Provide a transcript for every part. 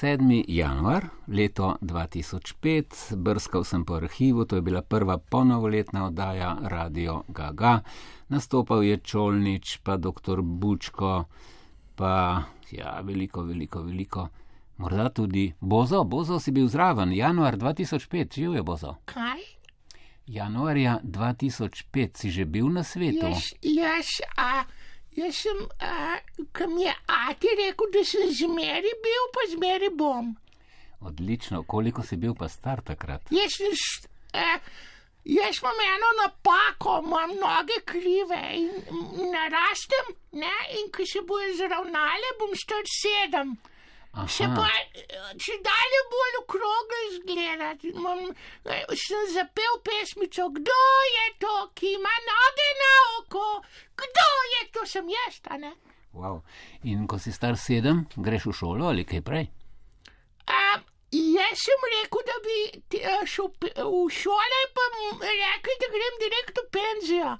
7. januar, leto 2005, brskal sem po arhivu, to je bila prva ponovoletna oddaja Radio Gaga. Nastopal je Čolnič, pa dr. Bučko, pa ja, veliko, veliko, veliko. Morda tudi Bozo, Bozo si bil zraven, januar 2005, živ je Bozo. Kaj? Januarja 2005 si že bil na svetu. Jaz, jaz, a, jaz sem, a, kam je Ati rekel, da sem zmeri bil, pa zmeri bom. Odlično, koliko si bil pa star takrat? Jaz sem, a, jaz imam eno napako, imam noge krive in narastem, ne, in ko se bojo zravnale, bom star sedem. Še pa, če dalje bolj okrogel izgledati, eh, sem zapel pesmico, kdo je to, ki ima noge na oko, kdo je to, sem jaz, a ne? Wow. In ko si star sedem, greš v šolo ali kaj prej? A, jaz sem rekel, da bi a, šel v šole, pa rekel, da grem direkt v penzijo.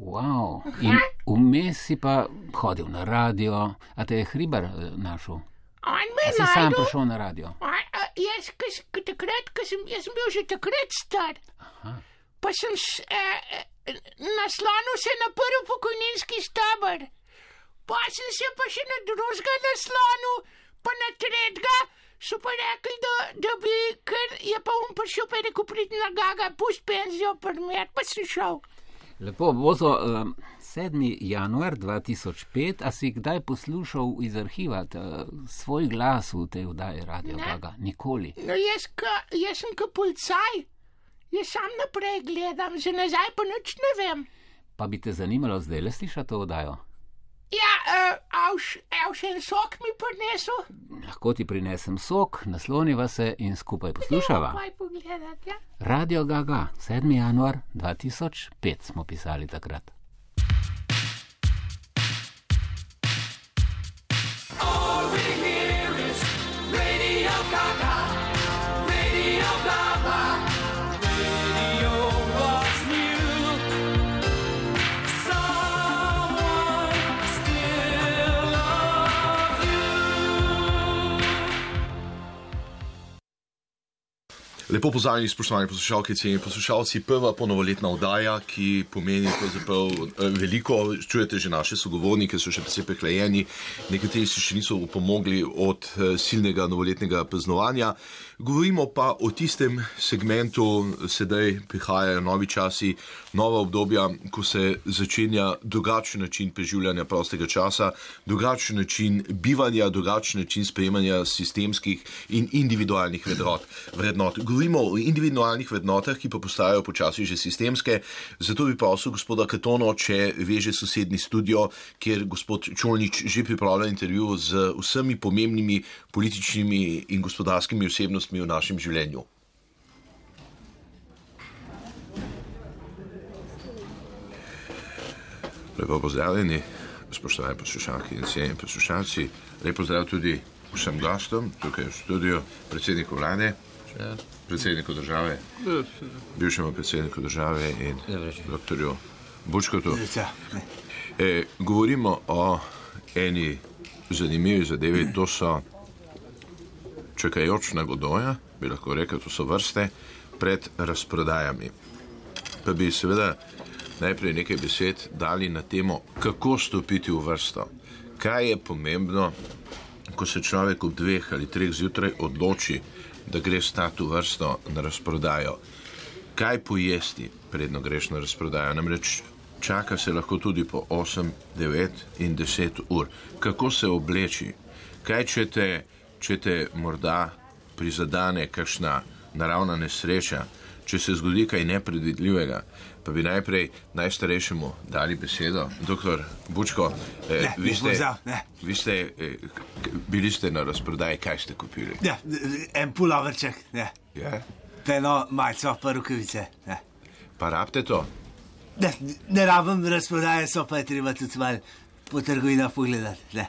Wow. In vmes si pa hodil na radio, a te je hribar eh, našel? On A me si sam prišel na radio? A, a, jaz, s- ko takrat, ko sem, jaz sem bil že takrat star, Aha. pa sem s, eh, eh, naslonil se na prvi pokojninski stabr, pa sem se pa še na drugega naslonil, pa na tretjega. So pa rekli, da, da bi, ker je pa um prišel, pa je rekel, pridni na gaga, pusti penzijo, primer, pa sem šel. Lepo, Bozo, um, 7. januar 2005, a si kdaj poslušal iz arhiva ta, svoj glas v tej vdaji Radio Ne. Gaga? Nikoli. No, jaz, ka, jaz sem kot policaj, jaz sam naprej gledam, za nazaj pa nič ne vem. Pa bi te zanimalo zdaj le slišati to vdajo? Ja, uh, avš, avš en sok mi prinesel. Lahko ti prinesem sok, nasloniva se in skupaj poslušava. Ja? Radio Gaga, 7. januar 2005 smo pisali takrat. Lepo pozdravljeni, spoštovani poslušalke in poslušalci. Prva ponovoletna oddaja, ki pomeni eh, veliko. Čujete že naše sogovornike, so še precej prehlajeni, nekateri si še niso upomogli od eh, silnega novoletnega praznovanja. Govorimo pa o tistem segmentu, sedaj prihajajo novi časi, nova obdobja, ko se začenja drugačen način preživljanja prostega časa, drugačen način bivanja, drugačen način sprejemanja sistemskih in individualnih vrednot. vrednot. Govorimo o individualnih vrednotah, ki pa postajajo počasi že sistemske. Zato bi prosil gospoda Katono, če veže sosednji studio, kjer gospod Čolnič že pripravlja intervju z vsemi pomembnimi političnimi in gospodarskimi osebnostmi v našem življenju. Lepo pozdravljeni, spoštovani poslušalke in cenjeni poslušalci. Lep pozdrav tudi vsem gostom tukaj v studiu, predsedniku vlade, predsedniku države, bivšemu predsedniku države in doktorju Bučkotu. E, govorimo o eni zanimivi zadevi, to so čakajočna godoja, bi lahko rekel, to so vrste pred razprodajami. Pa bi seveda najprej nekaj besed dali na temo, kako stopiti v vrsto. Kaj je pomembno, ko se človek ob dveh ali treh zjutraj odloči, da gre stati v vrsto na razprodajo. Kaj pojesti, predno greš na razprodajo? Namreč čaka se lahko tudi po 8, 9 in 10 ur. Kako se obleči? Kaj če te, če te morda prizadane kakšna naravna nesreča, če se zgodi kaj nepredvidljivega? Pa bi najprej najstarejšemu dali besedo, doktor Bučko. Eh, Ne, vi, ste, ne. vi ste eh, bili ste na razprodaji, kaj ste kupili? Ja, en puloverček, ne. Ja? Pa eno majco, pa rukavice. Ne. Pa rabite to? Ne, ne rabim razprodaje, so pa je treba tudi malo po trgovinah pogledati. Ne.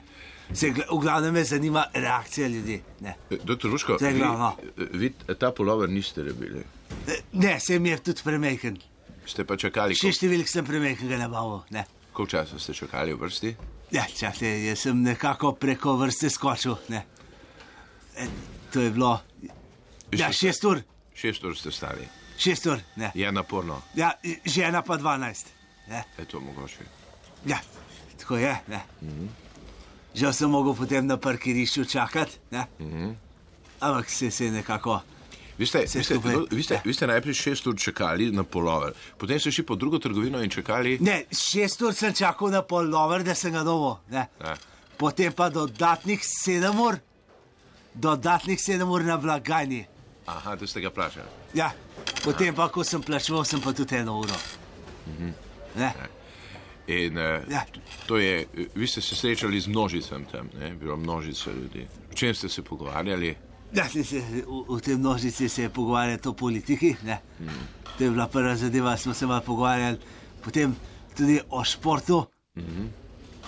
Se, v glavnem me zanima reakcija ljudi. Ne, Eh, Doktor je vi, eh, vi ta polover niste rebili. Ne, ne se mi je tudi premehen. Ste pa čakali, Še številk sem premehen ga nabavil. Ne. koliko časa ste čakali v vrsti? Ja, čakajte, jaz sem nekako preko vrste skočil. Ne. E, to je bilo. Ja, Še- šest ur, Šest ur ste stali. šest ur, ne. Je naporno, Ja, žena pa dvanajst. Ne. je to mogoče. Ja, tako je. Ne. Žal sem mogel potem na parkirišču čakati, ne. ampak se, se je nekako. Vi ste, vi, ste, skupaj. no, vi, ste, Ja. vi ste najprej šest ur čakali na polover, potem ste šli po drugo trgovino in čakali. Ne, šest ur sem čakal na polover, da sem ga dobil. Ne. Ja. Potem pa dodatnih sedem ur, dodatnih sedem ur na blagajni. Aha, da ste ga plačali. Ja, potem pa, ko sem plačeval, sem pa tudi eno uro. Ne. In uh, Ja. to je, vi ste se srečali z množicem tam, ne? bilo množica ljudi. O čem ste se pogovarjali? Ja, se, se, v, v tem množici se je pogovarjati o politiki. Ne. To je bila prva zadeva, smo se malo pogovarjali, potem tudi o športu.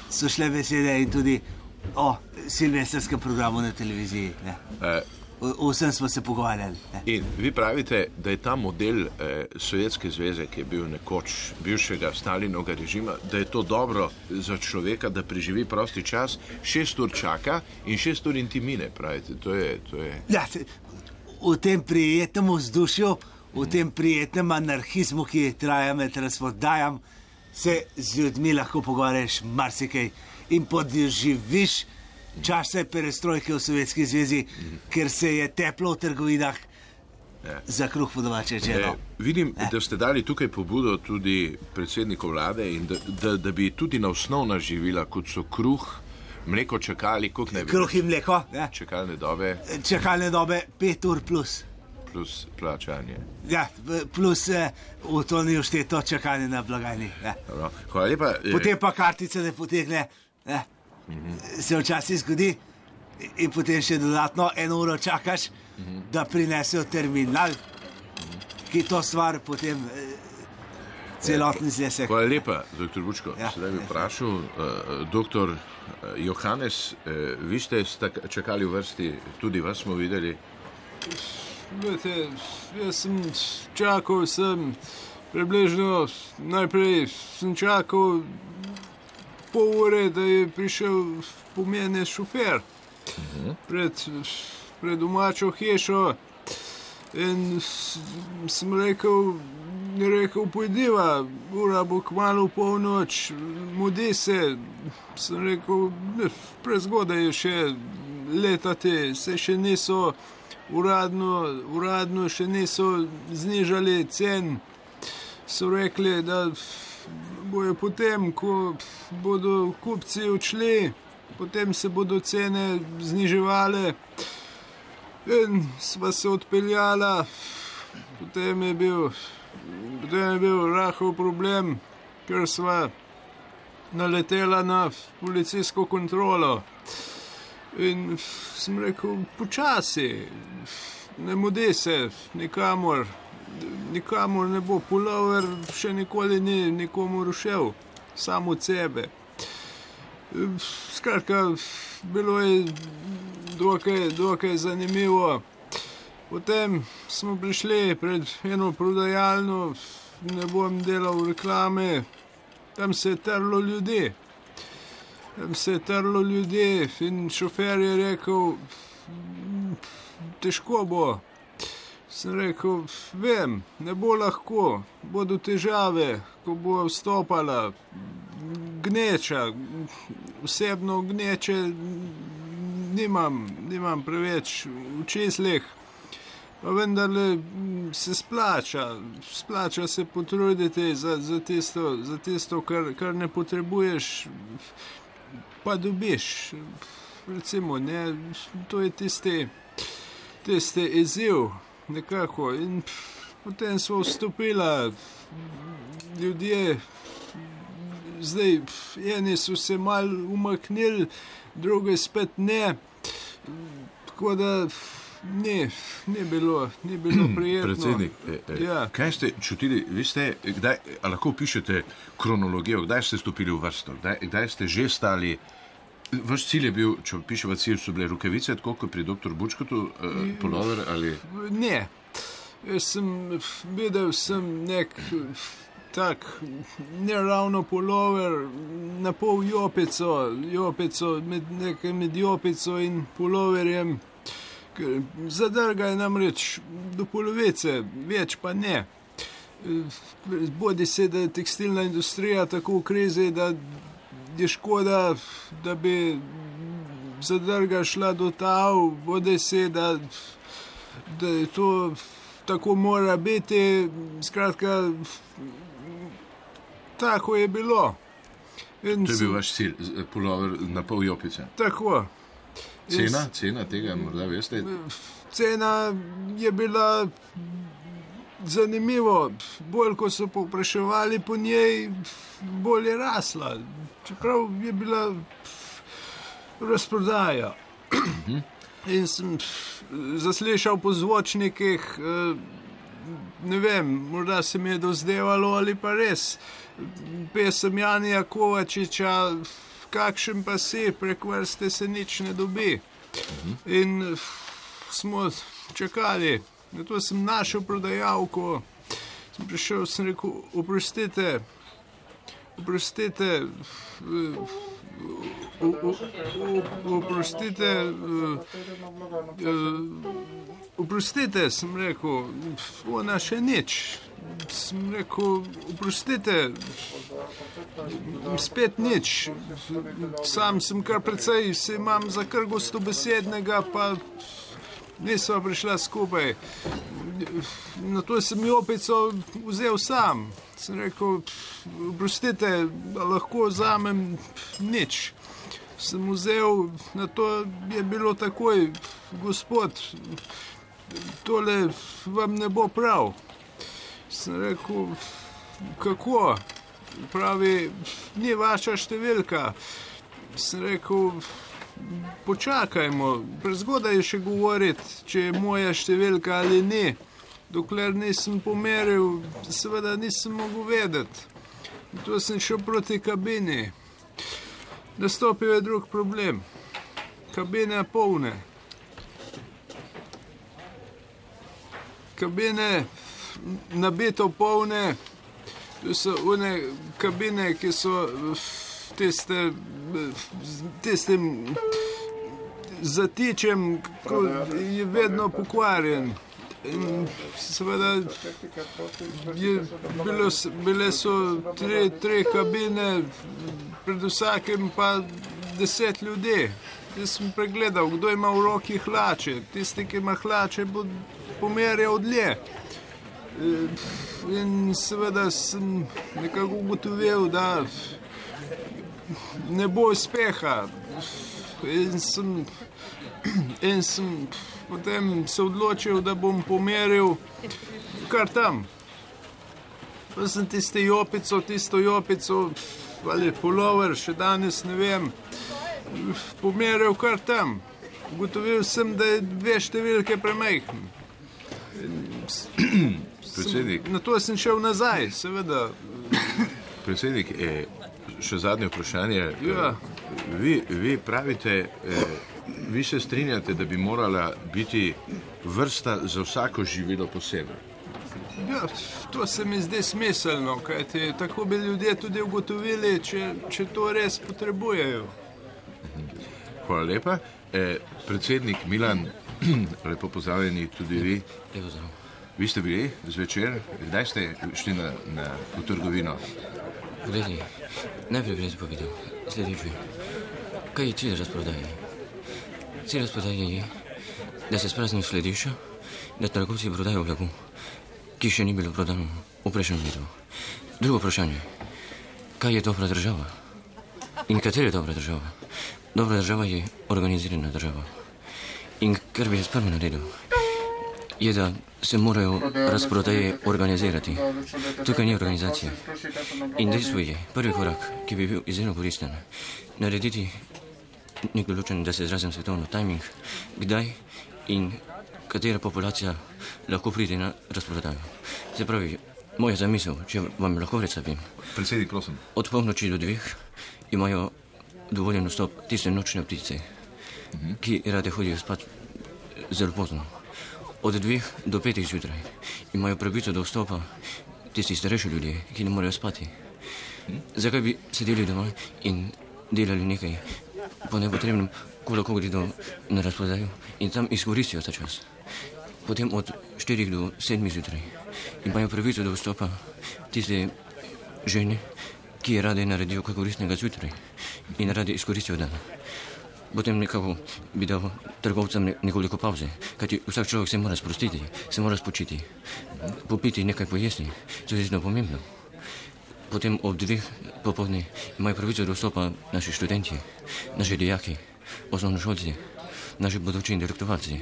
So šle besede in tudi o silvestrskem programu na televiziji. Ne. Uh, O, vsem smo se pogovarjali. In vi pravite, da je ta model uh, Sovjetske zveze, ki je bil nekoč bivšega Stalinovega režima, da je to dobro za človeka, da preživi prosti čas, šest ur čaka in šest ur intimine, pravite. To je, to je. Ja, v tem prijetnem vzdušju, v tem prijetnem anarhizmu, ki traja med razpodajem, se z ljudmi lahko pogovarjaš marsikaj in podživiš čase perestrojke v Sovjetski zvezi, ker se je teplo v trgovinah Ja. za kruh po domače Eh, želo. vidim, da ste dali tukaj pobudo tudi predsedniku vlade in da, da, da bi tudi na osnovna živila, kot so kruh, mleko čakali, koliko ne bi Kruh in mleko, ne? čakalne dobe čakalne dobe 5 ur plus. plus plačanje. Ja, plus eh, v to ni všteto čakanje na blagajni. Dobro. Hvala lepa. eh, potem pa kartica ne potegne. Ne? Se včasih zgodi, in potem še dodatno eno uro čakaš, da prinesejo terminal, ki to stvar potem eh, celotni znesek. Hvala lepa, dr. Bučko. Ja. Sedaj bi vprašal, uh, dr. Johannes, uh, vi ste čakali v vrsti, tudi vas smo videli. Vete, jaz sem čakal, sem približno najprej sem čakal pol ure, da je prišel po mene šofer pred, pred domačo hišo. In sem rekel, rekel pojdiva, ura bo kmalo polnoč, mudi se. Sem rekel, "Ne, prezgodaj je še letati, se še niso uradno, uradno še niso znižali cen. So rekli, da bojo potem, ko bodo kupci odšli, potem se bodo cene zniževale. In sva se odpeljala, potem je bil, potem je bil rahel problem, ker sva naletela na policijsko kontrolo. In sem rekel, počasi, ne mudi se, nikamor, nikamor ne bo pulover, še nikoli ni nikomu rušil, samo od sebe. Skratka, bilo je dokaj, dokaj zanimivo. Potem smo prišli pred eno prodajalno, ne bom delal reklame, tam se je trlo ljudi. Tam se je trlo ljudi in šofer je rekel, "Mm, težko bo. Sem rekel, vem, ne bo lahko, bodo težave, ko bo vstopala gneča, osebno gneče nimam, nimam preveč v čislih, pa vendarle mm, se splača, splača se potruditi za, za tisto, za tisto kar, kar ne potrebuješ, pa dobiš. Recimo, ne, to je tisti, tisti izziv, nekako. In potem smo vstopila, ljudje, zdaj, eni so se mal umaknili, drugi spet ne. Tako da ni, ni bilo, ni bilo prijetno. Predsednik, eh, eh, Ja. kaj ste čutili, vi ste, kdaj, lahko pišete kronologijo, kdaj ste stopili v vrsto, kdaj, kdaj ste že stali. Vaš cilj je bil, če pišemo cilj, so bile rokavice, tako kot pri dr. Bučkotu, eh, polover ali. Ne, jaz sem videl sem nek tak ne ravno polover, na pol jopico, jopico med, nekaj med jopico in poloverjem. Zadrga je namreč do polovice, več pa ne. Bodi se, da je tekstilna industrija tako v krizi, da je škoda, da bi zadrga šla do tav, bodi se, da, da je to tako mora biti. Skratka, tako je bilo. In To je bil vaš cilj, pulover na pol jopice. Tako. In Cena, cena tega, morda veste. Cena je bila zanimiva. Bolj ko so povpraševali po njej, bolj je rasla. Čeprav je bila razprodaja. In sem zaslišal po zvočnikih, eh, ne vem, morda se mi je dozdevalo ali pa res. Pesem Janija Kovačiča, kakšen pa si, prek vrste se nič ne dobi. In eh, smo čakali, na to sem našel prodajalko, sem prišel, sem rekel, oprostite, oprostite, oprostite, eh, eh, oprostite, sem rekel, ona še nič. Sem rekel, oprostite, spet nič. Sam sem kar precej, se imam za kar gostobesednega, pa nisva prišla skupaj. Na to sem jopico vzel sam. Sem rekel, oprostite, a lahko vzamem nič. Sem vzel, na to je bilo takoj, gospod, tole vam ne bo prav. Sem rekel, kako? Pravi, ni vaša številka. Sem rekel, počakajmo, prezgodaj je še govoriti, če je moja številka ali ni. Dokler nisem pomeril, seveda nisem mogel vedeti. To sem šel proti kabini. Nastopil je drug problem. Kabine polne. Kabine nabito polne, to so one kabine, ki so tiste, tistim zatičem, ko je vedno pokvarjen. In seveda je bilo, bile so tri, tri kabine, pred vsakim pa deset ljudi. Jaz sem pregledal, kdo ima v roki hlače. Tisti, ki ima hlače, bo pomerjal dlje. In seveda sem nekako ugotovil, da ne bo uspeha. In sem, in sem potem se odločil, da bom pomeril kar tam. Pa sem tisto jopico, tisto jopico, ali polover, še danes ne vem, pomeril kar tam. Ugotovil sem, da je dve številke premajhen. Predsednik, Na to sem šel nazaj, seveda. predsednik eh, še zadnje vprašanje. Eh, Ja. Vi, vi pravite, eh, vi se strinjate, da bi morala biti vrsta za vsako živilo posebej. Ja, to se mi zdi smiselno, kajti tako bi ljudje tudi ugotovili, če, če to res potrebujejo. Hvala lepa. Eh, predsednik Milan, lepo pozdravljeni tudi vi. Lepo zdrav. Vi ste bili zvečer, kdaj ste šli na, na, v trgovino? Poglej, najprej bi jaz povedal sledeče. Kaj je cilj razprodaje? Cilj razprodaje je, da se spraznijo skladišča, da trgovci prodajo blago, ki še ni bilo prodano v prejšnjem letu. Drugo vprašanje. Kaj je dobra država? In katera je dobra država? Dobra država je organizirana država. In kar bi jaz prvo naredil, je, da se morajo razprodaje organizirati. Tukaj ni organizacije. In dejstvo je, prvi korak, ki bi bil izjemno koristen, narediti nek določen, da se izrazim svetovno, timing, kdaj in katera populacija lahko pride na razprodajo. Se pravi, moja zamisel, če vam lahko predstavim, Predsednik, prosim. od polnoči do dveh imajo dovoljen vstop tiste nočne ptice, ki rade hodijo spat zelo pozno. Od dveh do petih zjutraj imajo pravico do vstopa tisti starejši ljudje, ki ne morejo spati. Zakaj bi sedeli doma in delali nekaj po nepotrebnem, ko lahko gredo na razprodajo in tam izkoristijo ta čas. Potem od 4 do 7 zjutraj imajo pravico do vstopa tiste žene, ki rade naredijo kaj koristnega zjutraj in rade izkoristijo dan. Potem nekako bi dal trgovcem ne- nekoliko pauze, kajti vsak človek se mora sprostiti, se mora spočiti, popiti nekaj pojesti, to je zelo pomembno. Potem ob dveh popoldne imajo pravico do vstopa naši študenti, naši dijaki, osnovnošolci, naši bodoči intelektualci.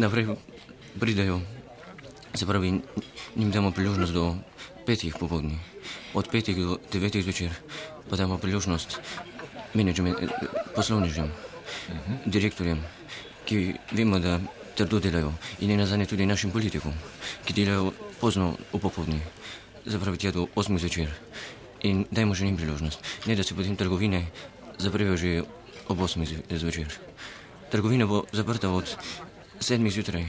Naprej pridejo, se pravi, njim damo priložnost do petih popoldne, od petih do devetih zvečer pa damo priložnost poslovnežem, direktorjem, ki vemo, da trdo delajo in ne nazadnje tudi našim politikom, ki delajo pozno v popoldne, zapravi tja do 8 zvečer. In dajmo že njim priložnost, ne da se potem trgovine zaprejo že ob 8 zve- zvečer. Trgovina bo zaprta od 7 zjutraj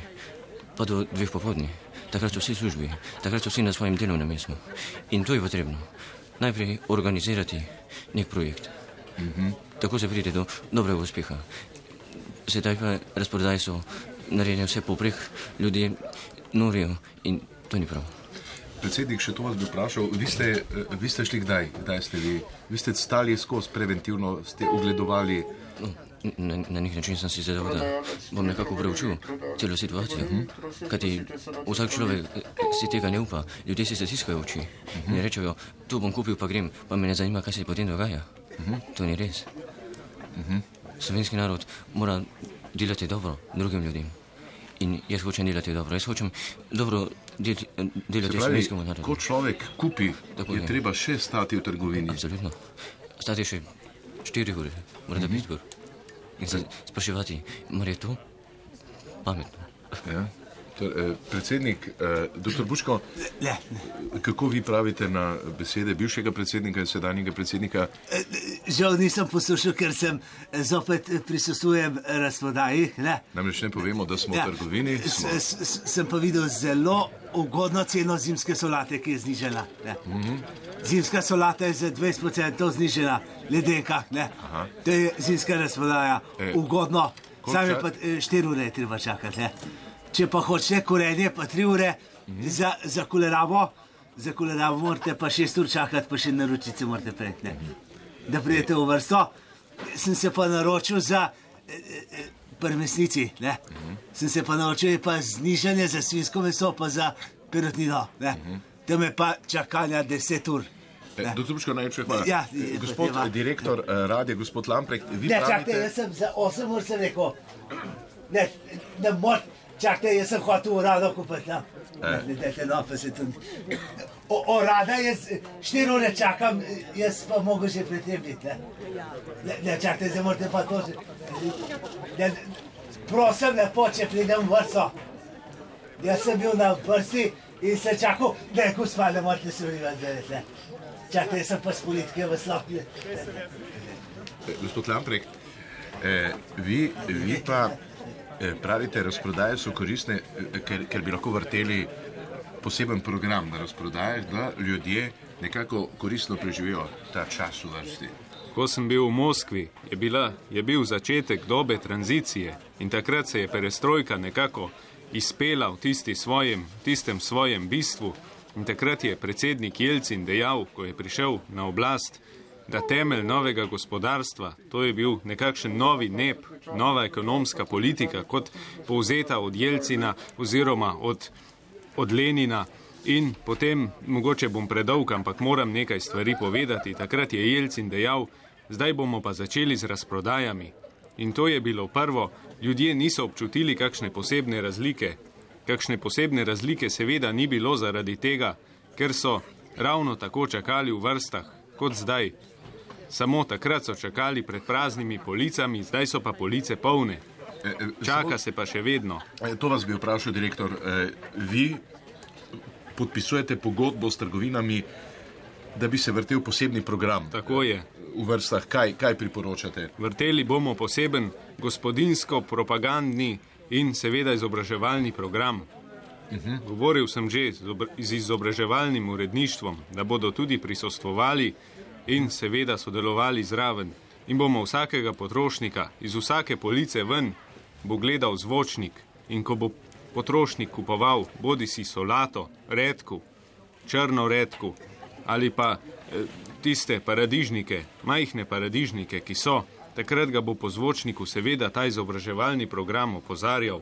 pa do 2 popoldne. Takrat so vsi v službi, takrat so vsi na svojem delovnem mestu. In to je potrebno. Najprej organizirati nek projekt. Tako se pride do dobrega uspeha. Sedaj pa razprodaje so narejene vse poprek, ljudje norijo in to ni prav. Predsednik, še to vas bi vprašal. Vi ste, eh, vi ste šli kdaj? Kdaj ste vi? Vi ste stali skozi preventivno, ste ogledovali. Na, na nek način sem si zadal, da bom nekako preučil celo situacijo. Kajti vsak človek eh, si tega ne upa, ljudje si zatiskajo oči in rečejo, tu bom kupil, pa grem, pa me ne zanima, kaj se potem dogaja. To ni res. Slovenski narod mora delati dobro drugim ljudem. In jaz hočem delati dobro, jaz hočem dobro del, delati slovenskemu narodu. ko človek kupi, Tako je je. treba še stati v trgovini. Absolutno. Stati še 4 ure, morda 5 ur. In se spraševati, mar je to pametno. Ja. Eh, predsednik, eh, dr. Buško, Ne, kako vi pravite na besede bivšega predsednika in sedanjega predsednika? žal nisem poslušal, ker sem eh, zopet eh, prisostvujem razprodaji. Ne. Namreč ne povemo, da smo Ja, v trgovini. Smo, s- s- Sem pa videl zelo ugodno ceno zimske solate, ki je znižena. ne. Zimska solata je za 20% znižena, ledenka. ne. To je zimska razprodaja, E, ugodno. koliko Sam je ča- pa 4 ure je treba čakati. Ne. Če pa hočete korenje, pa 3 ure za, za kolerabo. Za kolerabo morate pa 6 ur čakati, pa še naročice morate prejti. ne. Da pridete v vrsto. Sem se pa naročil za prmesnici. Ne? Sem se pa naučil, je pa znižanje za svinsko meso, pa za perutnino. Ne? Tam je pa čakanja 10 ur. eh, Ne. dr. Buško, najlepša hvala. Ja, Eh, je, gospod eh, direktor eh, radija, gospod Lamprek, vi Ne, čakajte, pravite, jaz sem za 8 ur sem rekel. Ne, ne moč, čakajte, jaz sem hotel urado kupiti. No. Ne, ne, dajte, no, pa se tudi. O, o rada, jaz 4 ure čakam, jaz pa mogo že pred tem biti. Ne, ne, ne čakajte, zdaj morate pa to že. Ne, prosim, lepo, če pridem v vrsto. Jaz sem bil na vrsti in se čakal, ne, gospa, ne morate se vrivati zdaj. ne. Čakajte, jaz sem pa s politike v slopi. eh, gospod Lamprek, eh, vi, vi pa eh, pravite, razprodaje so koristne, eh, ker, ker bi lahko vrteli poseben program na razprodajah, da ljudje nekako koristno preživijo ta čas v vrsti. Ko sem bil v Moskvi, je, bila, je bil začetek dobe tranzicije in takrat se je perestrojka nekako izpela v tisti svojem, tistem svojem bistvu. In takrat je predsednik Jelcin dejal, ko je prišel na oblast, da temelj novega gospodarstva, to je bil nekakšen novi nep, nova ekonomska politika, kot povzeta od Jelcina oziroma od, od Lenina. In potem, mogoče bom predolg, ampak moram nekaj stvari povedati. Takrat je Jelcin dejal, zdaj bomo pa začeli z razprodajami. In to je bilo prvo, ljudje niso občutili kakšne posebne razlike. Kakšne posebne razlike seveda ni bilo zaradi tega, ker so ravno tako čakali v vrstah kot zdaj. Samo takrat so čakali pred praznimi policami, zdaj so pa police polne. Eh, eh, Čaka se pa še vedno. Eh, To vas bi vprašal, direktor. Vi podpisujete pogodbo s trgovinami, da bi se vrtel posebni program Tako je. v vrstah. Kaj, kaj priporočate? Vrteli bomo poseben gospodinsko-propagandni in seveda izobraževalni program. Govoril sem že z obr- z izobraževalnim uredništvom, da bodo tudi prisostvovali in seveda sodelovali zraven. in bomo vsakega potrošnika iz vsake police ven, bo gledal zvočnik in ko bo potrošnik kupoval bodi si solato, redku, črno redku ali pa eh, tiste paradižnike, majhne paradižnike, ki so, takrat ga bo po zvočniku seveda ta izobraževalni program opozarjal.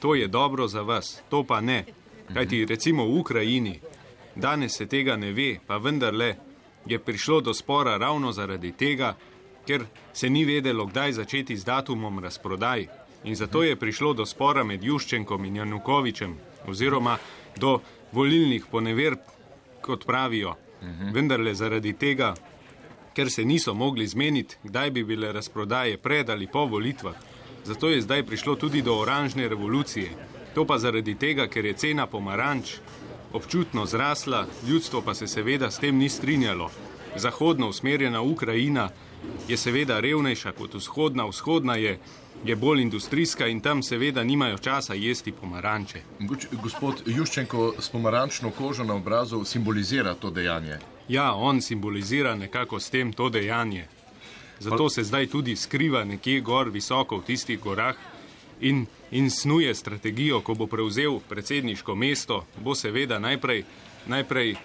To je dobro za vas, to pa ne. Kajti recimo v Ukrajini, danes se tega ne ve, pa vendarle je prišlo do spora ravno zaradi tega, ker se ni vedelo, kdaj začeti z datumom razprodaj. In zato je prišlo do spora med Juščenkom in Janukovičem, oziroma do volilnih poneverb, kot pravijo. Vendarle zaradi tega, ker se niso mogli zmeniti, kdaj bi bile razprodaje pred ali po volitvah. Zato je zdaj prišlo tudi do oranžne revolucije. To pa zaradi tega, ker je cena pomaranč občutno zrasla, ljudstvo pa se seveda s tem ni strinjalo. Zahodno usmerjena Ukrajina je seveda revnejša kot vzhodna, vzhodna je, je bolj industrijska in tam seveda nimajo časa jesti pomaranče. Gospod Juščenko s pomarančno kožo na obrazu simbolizira to dejanje. Ja, on simbolizira nekako s tem to dejanje. Zato se zdaj tudi skriva nekje gor visoko v tistih gorah in, in snuje strategijo, ko bo prevzel predsedniško mesto, bo seveda najprej, najprej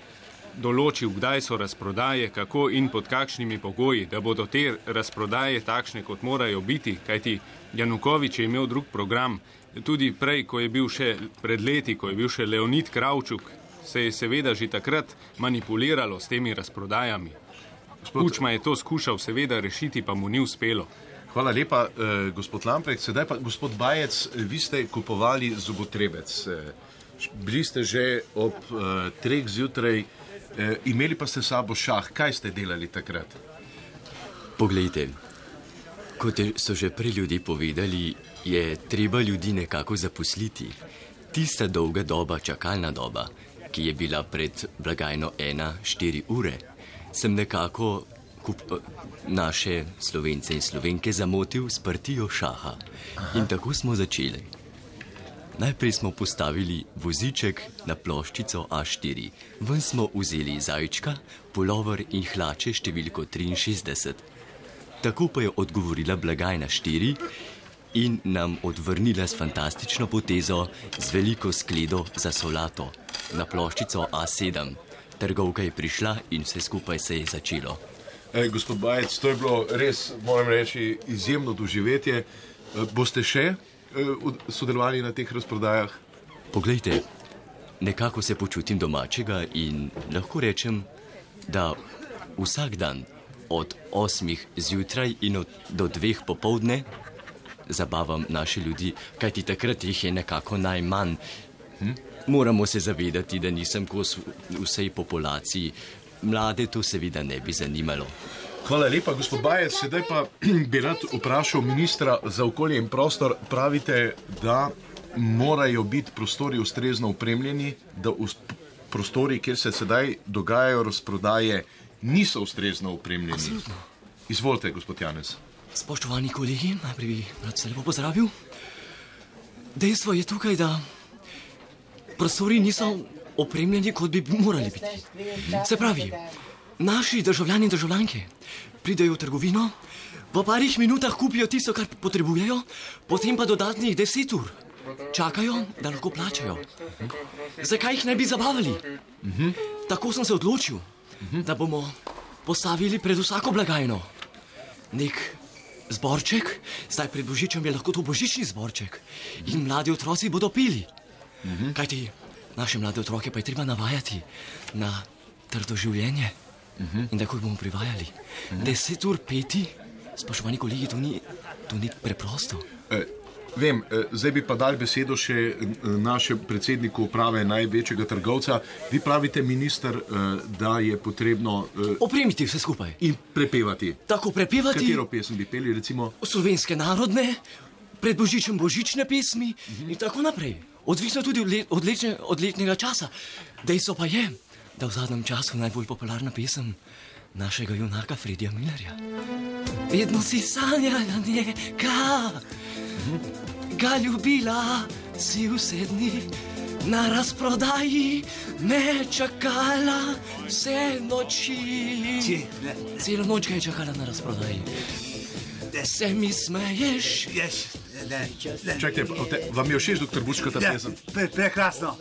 določil, kdaj so razprodaje, kako in pod kakšnimi pogoji, da bodo te razprodaje takšne, kot morajo biti, kajti Janukovič je imel drug program, tudi prej, ko je bil še pred leti, ko je bil še Leonid Kravčuk, se je seveda že takrat manipuliralo s temi razprodajami. Kučma je to skušal seveda rešiti, pa mu ni uspelo. Hvala lepa, eh, gospod Lampek. Sedaj pa, gospod Bajec, eh, vi ste kupovali zobotrebec. Eh, bili ste že ob eh, treh zjutraj, eh, imeli pa ste sabo šah. Kaj ste delali takrat? Poglejte, kot so že prej ljudje povedali, je treba ljudi nekako zaposliti. Tista dolga doba, čakalna doba, ki je bila pred blagajno ena, štiri ure, sem nekako kup, naše slovence in slovenke zamotil s partijo šaha. In tako smo začeli. Najprej smo postavili voziček na ploščico A4, ven smo vzeli zajčka, polover in hlače številko 63. Tako pa je odgovorila blagajna 4 in nam odvrnila s fantastično potezo z veliko skledo za solato na ploščico A7. Trgovka je prišla in vse skupaj se je začelo. E, gospod Bajec, to je bilo res, moram reči, izjemno doživetje. E, boste še e, sodelovali na teh razprodajah? Poglejte, nekako se počutim domačega in lahko rečem, da vsak dan od 8 zjutraj in od, do 2 popovdne zabavam naše ljudi, kajti takrat jih je nekako najmanj. Hm? Moramo se zavedati, da nisem kos vsej populaciji. Mlade to seveda ne bi zanimalo. Hvala lepa, gospod Bajec. Sedaj pa bi rad vprašal ministra za okolje in prostor. Pravite, da morajo biti prostori ustrezno opremljeni, da prostori, kjer se sedaj dogajajo razprodaje, niso ustrezno opremljeni. Absolutno. Izvolite, gospod Janez. Spoštovani kolegi, najprej bi rad se lepo pozdravil. Dejstvo je tukaj, da prostori niso opremljeni, kot bi morali biti. Se pravi, naši državljani in državljanke pridejo v trgovino, v parih minutah kupijo tisto, kar potrebujejo, potem pa dodatnih deset ur čakajo, da lahko plačajo. Zakaj jih ne bi zabavali? Tako sem se odločil, da bomo postavili pred vsako blagajno nek zborček, zdaj pred božičem je lahko to božični zborček in mladi otroci bodo pili. Kajti naše mlade otroke pa je treba navajati na trdo življenje in tako jih bomo privajali. Deset ur peti, spoštovani kolegi, to ni, to ni preprosto. E, vem, e, zdaj bi pa dal besedo še e, našemu predsedniku uprave največjega trgovca. Vi pravite, minister, e, da je potrebno e, Opremiti vse skupaj. in prepevati. Tako prepevati Katero pesem bi peli, recimo? slovenske narodne, pred božičem božične pesmi in tako naprej. Odvisno tudi od, le, od, letne, od letnega časa. Dejstvo pa je, da v zadnjem času najbolj popularna pesem našega junaka Fredija Millerja. Vedno si sanjala njega, ga ljubila si vse dni. Na razprodaji me čakala vse noči. Či, ne. Celo noč ga je čakala na razprodaji. Se mi smeješ? Ješ, ne, ne. Čakajte, te- vam je všeč, doktor Bučko, ta Ja, pesem? pre, prekrasno.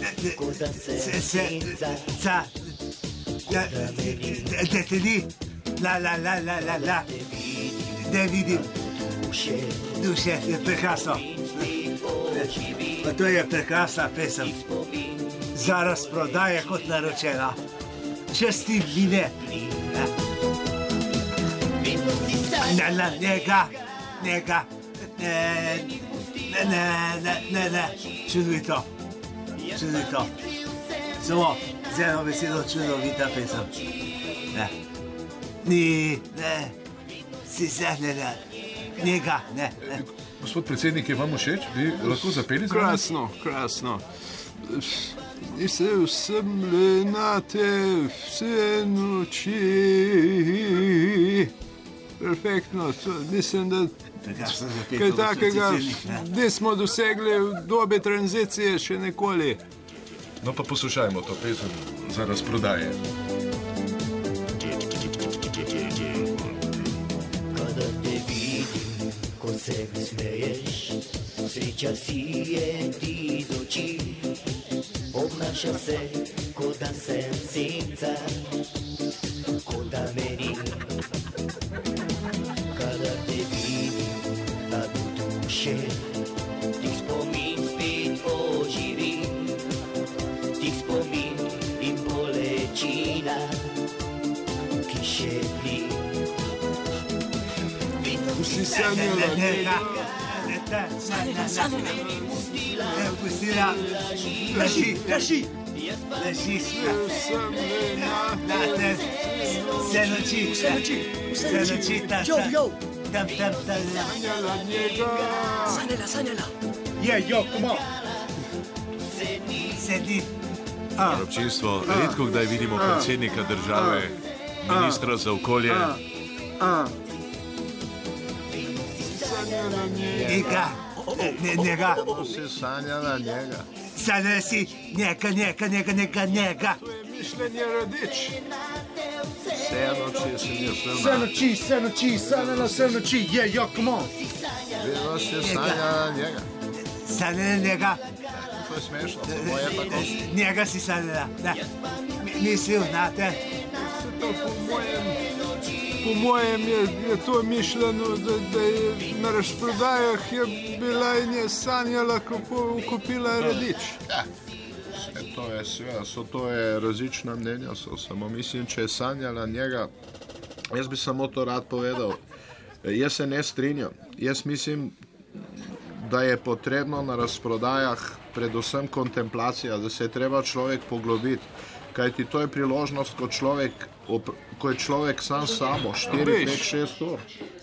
Ne, ne, Se, se, ca, ja, da te ni, la, la, la, la, la, la, da vidim. Duše, je prekrasno. Pa to je prekrasna pesem. Za razprodaje kot naročena. Česti mine. Ne, ne, njega, njega. Ne, ne, ne, ne, ne, ne. čudovito. Čudovito. Samo z eno besedo čudovita pesem. Ne. Ni, ne, si se ne, ne, njega, ne, ne. Gospod predsednik, je vam všeč? Bi lahko zapeli za? Krasno, krasno. I se vsem le na te vse noči. Perfektno, mislim, da kaj takega nismo dosegli v dobi tranzicije še nikoli. No pa poslušajmo to pesem za razprodaje. Kada te vidim, ko se mi smeješ, sreča si je ti iz oči. Obnaša se, kot da sem senca, kot da meni. Duše, ti spomin spet oživi. Ti spomin in bolečina, ki še ni. Vsi sanjala njega. Pustila, leži, leži, leži, Vsem le na na te, vse noči, vse noči, vse noči, ta, ta, tam, tam, tam, sanjala njega. je, jo, komo, sedi, Občinstvo, redko kdaj vidimo predsednika države, ministra za okolje. njega, ne, njega, Si sanjala njega. sanjala si, njega, njega, njega, njega, njega, Mišljenje radič. Vse noči sem jaz Vse sama. noči, vse noči, sanjala vse noči, je, jo, komo. Vedno si sanjala njega. sanjala njega, To je smešno, samo je tako. njega si sanjala, da, Mi- mislil na te, To po mojem, po mojem je, je to mišljeno, da, da je na razprodajah je bila in je sanjala, kako kupila radič. Ja. To je, seveda, so to je različna mnenja, so samo mislim, če je sanjala njega, jaz bi samo to rad povedal. Jaz se ne strinjam. Jaz mislim, da je potrebno na razprodajah predvsem kontemplacija, da se je treba človek poglobiti. Kajti to je priložnost, ko, človek, ko je človek sam s sabo, 4, 5, 6 ur.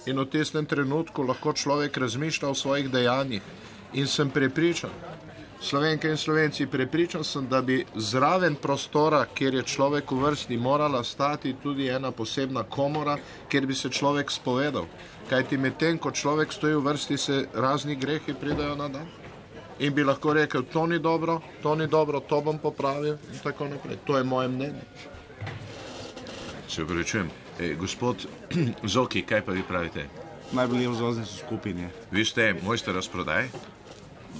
In v tistem trenutku lahko človek razmišlja o svojih dejanjih. In sem prepričan, Slovenke in Slovenci, prepričan sem, da bi zraven prostora, kjer je človek v vrsti, morala stati tudi ena posebna komora, kjer bi se človek spovedal. Kajti medtem, ko človek stoji v vrsti, se razni grehi pridajo na dan. In bi lahko rekel, to ni dobro, to ni dobro, to bom popravil in tako naprej. To je moje mnenje. Se upravičujem. E, gospod Zoki, kaj pa vi pravite? najbolj vzvozni so skupine. Vi ste mojster razprodaj?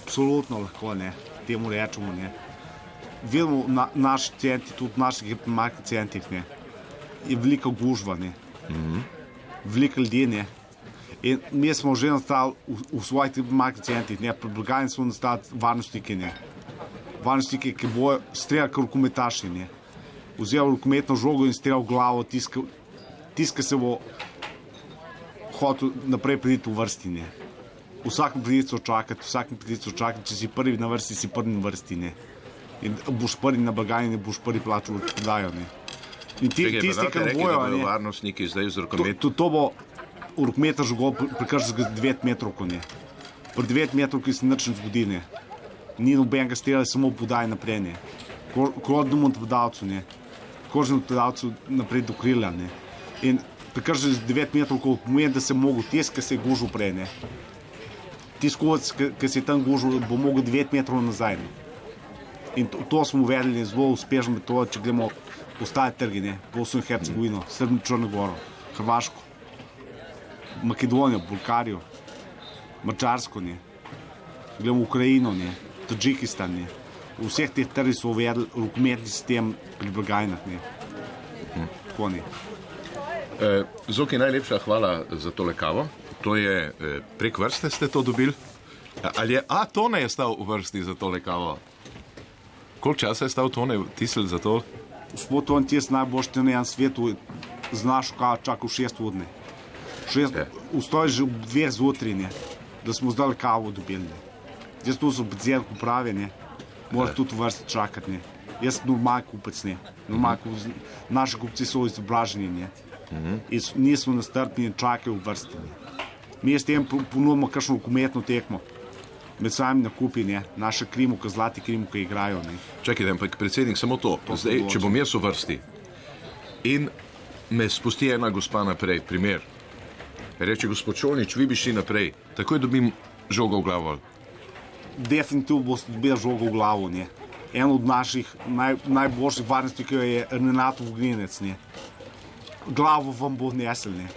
Absolutno lahko ne, temu rečemo ne. Vidimo na naši centri, tudi v naših hipermarket centrih, ne. je velika gužva, ne. Mm -hmm. veliko ljudi. Ne. In mi smo že nastali v, v svojih hipermarket centrih, ne. pri blagajni smo nastali varnostniki, ne. varnostniki, ki bojo streljali kot rokometaši. ne. Vzel rokometno žogo in streljal glavo, tiska, tiska se bo hotel naprej priti v vrsti. Ne. V vsakem poklicu čakati, v vsakem poklicu čakati, če si prvi na vrsti, si prvi na vrsti. Ne. In boš prvi na blagajni, ne boš prvi plačal prodajo. Ne. In ti, tisti, ki bojo, da bodo ne, varnostniki zdaj z to, rokometom. to, to bo v rokometa žogo prekršil z 9 metrov. Ne. Pri 9 metrov, ki se nič ne zgodi, ne. ni nobenega strela, samo podaj naprej. ne. Ko- Kodnemu podavcu, ne. kožnemu podavcu naprej do krila. Ne. In prekršil z 9 metrov, ko pomeni, da se je mogel tisk, ki se je gužil prej. Ne. Tiskovec, ki ki se je tam gužil, bo mogel 9 metrov nazaj. In to, to smo uvedli zelo uspešno metodo, če gremo ostale trge, ne, Bosno in Hercegovino, Srbijo, Črno Goro, Hrvaško. Makedonijo, Bolgarijo, Mačarsko, ne. gremo v Ukrajino, ne. Tadžikistan. Ne. V vseh teh trgih so uvedli rokometni sistem pri blagajnah. Ne. Tako ne. E, Zoki, najlepša hvala za tole kavo. To je e, prek vrste ste to dobili. Ali je, a Tone je stal v vrsti za tole kavo? Koliko časa je stal Tone tisel za to? Gospod, on ti je najboljši na enem svetu, znaš, kaj čaka v šest vodne. Šest, Ja. Vstoj že ob dveh zjutraj, da smo zdaj kavo dobili. Ne. Jaz tu sem bdzel, ko pravi, ne. Moraš Ja. tudi v vrsti čakati. Ne. Jaz sem normalen kupec, ne. Normal, kupec, naši kupci so izobraženi, ne. In s- nismo nastrpni in čakajo v vrsti. Ne. Mi s tem po- ponudimo kakšno kometno tekmo. Med samimi nakupi, ne. naše krimovke, zlati krimovke igrajo. Ne. Čakaj, ampak predsednik, samo to. To Zdaj, če bom jaz v vrsti in me spusti ena gospa naprej, primer. Reče gospod Čolnič, vi bi šli naprej, takoj dobim žogo v glavo. definitivno boste dobili žogo v glavo. Ne. En od naših naj, najboljših varnostnikov je Renato Vogrinec. Glavo vam bo nesel. Ne.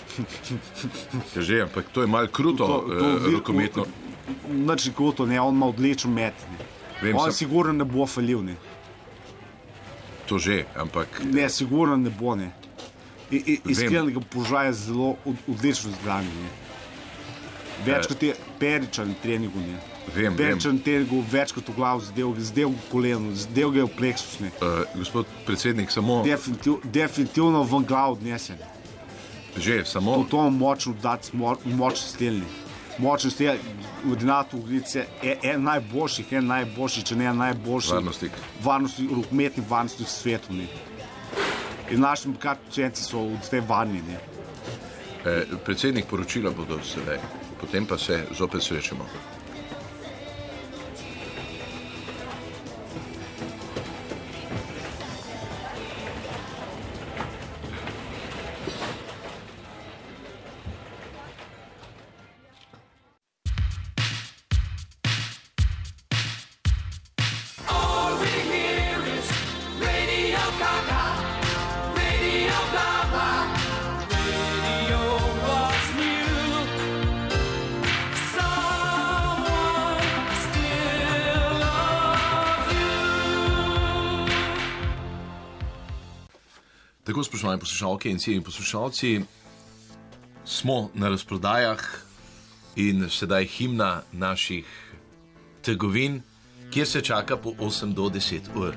Ja, že, ampak to je malo kruto, To- to eh, vi- rokometno. Nič kot ne, on ima odličen met. Ne. Vem, on sem- sigurno ne bo falil. Ne, To že, ampak ne sigurno ne bo. Ne. I- i- Vem. Iskrenega položaja je zelo od, odlično zbran. Večkrat je peričan treningu. Ne. Vem, vem. Peričan treningu večkrat v glavu, zdel, zdel v koleno, zdel ga je v pleksus. Ne. Uh, gospod predsednik, samo Definitiv, definitivno v glavu odnesen. že, To, samo to je močno dati, mo- močno stelni. Močno stelni, ordinat Ugrice je en najboljših, en najboljših, če ne najboljši. varnostnik. Varnosti, rokometni varnostnik svetu. Ne. In naši pacijenti so v tej varni. Ne. Eh, predsednik poročila bodo sedaj, potem pa se zopet srečamo. Tako, spoštovani poslušalke in cijeni poslušalci, smo na razprodajah in sedaj himna naših trgovin, kjer se čaka po 8 do 10 ur.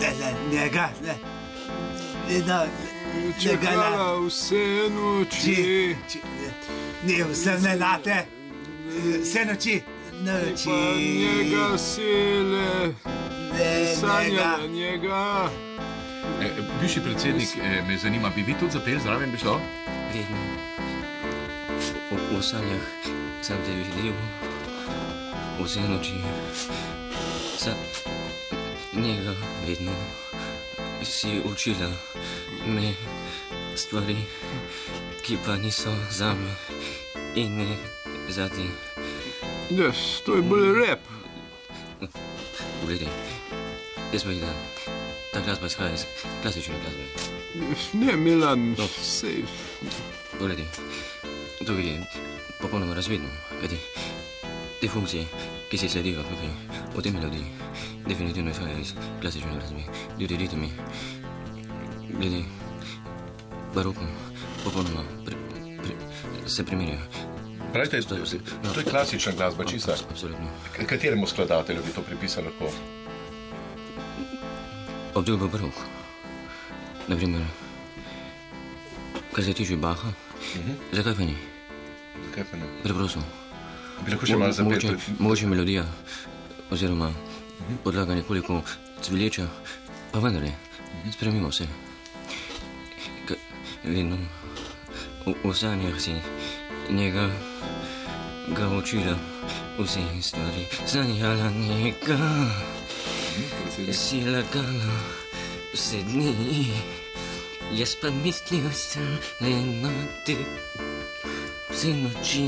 Ne, ne, njega, ne. Ne, da, njega, ne. Čakala vse noči. Či, či, ne, vse ne late, vse noči, noči. Njega sile, ne, sanja njega. njega. E, bivši predsednik, e, me zanima, bi vi tudi zapel zraven bi šlo? Vedno. V, v sanjah sem te videl, vse noči. Sa njega vedno si učila me stvari, ki pa niso za me in ne za ti. Ja, to je bolj rep. Poglej, jaz pa da ta glasba izhaja iz klasične glasbe. Ne, Milan, No. sej. Poglej, to je popolnoma razvidno. Kajti te funkcije, ki si sledijo tukaj, v tej melodiji, definitivno izhajajo iz klasične glasbe. Ljudje, ritmi, glede barokom, popolnoma pri, pri, se primerjajo. Pravite, to, to je klasična glasba, čista. Absolutno. Kateremu skladatelju bi to pripisali lahko? Obdobje barok. Naprimer, kar se tiče Baha, zakaj pa ni? Zakaj pa ne? Preprosto. Bi lahko še malo zapel? mogoče melodija, oziroma podlaga nekoliko cvileča, pa vendar ne, spremimo se. K, vedno v, v sanjah si njega ga učila vse stvari, sanjala njega, si lagala vse dni, jaz pa mislil sem le na te. vse noči.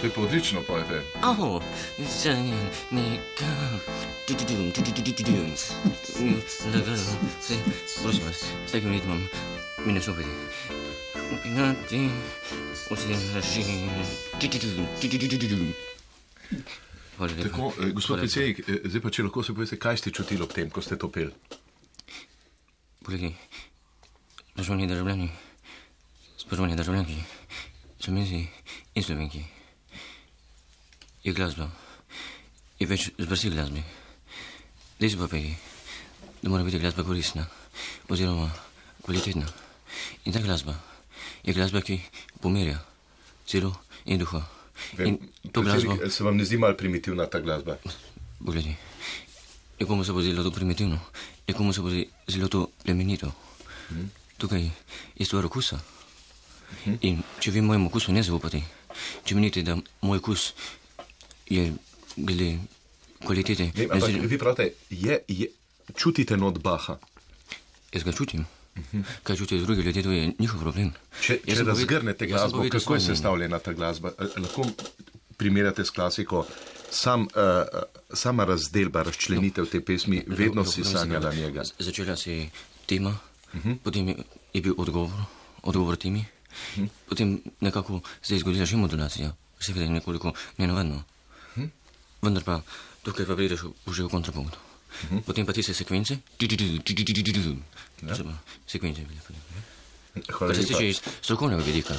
To je pa odlično, pojete. Oh, sanje nekam. Tududum, tududududum. Lagano, vse, prosim vas, s takim ritmom mi ne stopite. Upinati, vse naši. Tududum, tududududum. Hvala lepa. Tako, eh, gospod predsednik, eh, zdaj pa če lahko se poveste, kaj ste čutili ob tem, ko ste to peli? Kolegi, spoštovani državljani, spoštovani državljanki, slovenci in slovenki, je glasba, je več zvrsti glasbe. Zdaj se pa pegi, da mora biti glasba koristna oziroma kvalitetna. In ta glasba je glasba, ki pomirja celo in duha. In to glasbo, se vam ne zdi malo primitivna ta glasba? pogledi, nekomu se bo zdelo to primitivno, nekomu se bo zdelo to plemenito. Tukaj je stvar okusa. In če vi mojemu okusu ne zaupate, če menite, da moj okus je glede kvalitete, ne ampak zelo- vi pravite, je, je, čutite not Baha. jaz ga čutim. Kaj čutijo drugi ljudje, to je njihov problem. Če, Jaz če razgrnete glasbo, povedal kako je sestavljena ta glasba? Eh, Lahko primerjate s klasiko, sam, uh, sama razdelba, razčlenitev te pesmi, vedno Dobro, si povem sanjala njega. Začela se je tema, potem je, je bil odgovor, odgovor temi, potem nekako se je zgodila še modulacija, seveda je nekoliko nenavadno. Vendar pa tukaj pa prideš v- že v kontrapunkt. Potem pa tiste sekvence, sekvence bile. potem, ne. Hvala Kar se tiče iz strokovnega vidika,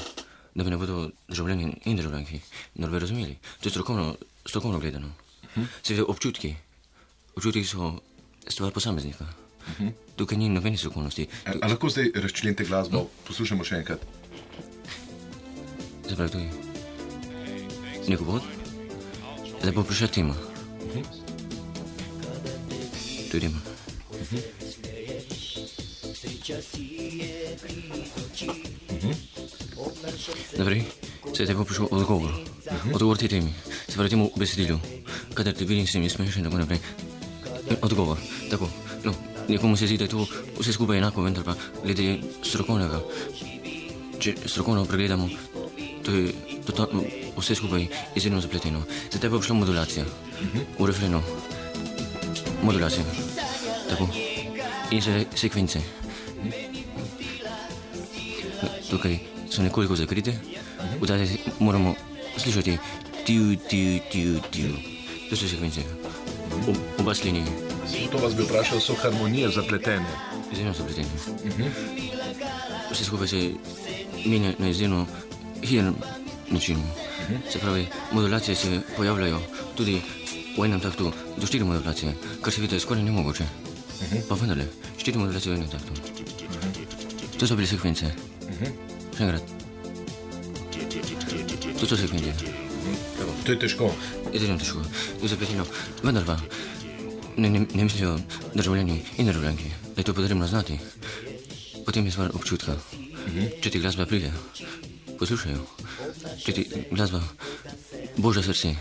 da bi ne bodo državljani in državljanki narobe razumeli. To je strokovno, strokovno gledano. Seveda občutki. Občutki so stvar posameznika. Tukaj ni nobene strokovnosti. A, a lahko zdaj razčlenite glasbo, poslušamo še enkrat. Zapravi to je nek uvod, zdaj bo prišla tema. To je tema. Naprej, sedaj bo prišel odgovor. Odgovor te temi. Se pravi temu besedilu. Kadar te vidim, se mi smeješ in tako naprej. Odgovor. Tako. No, nekomu se zdi, da je to vse skupaj enako, vendar pa glede strokovnega. Če strokovno pregledamo, to je to, vse skupaj izjemno zapleteno. Zdaj pa je prišla modulacija. V refrenu. Modulacija. Tako. In se sekvence. Tukaj so nekoliko zakrite, vdaj moramo slišati tiu, tiu, tiu, tiu. To so sekvence. Ob- Oba slinji, To vas bi vprašal, so harmonije zapletene. izjemno zapleteni. Vse skupaj se menja na izjemno hiter način. Se pravi, modulacije se pojavljajo tudi v enem taktu, do štiri modulacije, kar se vidi skoraj nemogoče. Pa vendarle, štiri modulacije v enem taktu. To so bile sekvence. Še enkrat. To so sekvence. To je težko. Izjemno težko, to je zapleteno. Vendar pa ne, ne, ne mislijo državljani in državljanki, da je to potrebno znati. Potem je stvar občutka. Če ti glasba pride, poslušajo. Če ti glasba božja srce,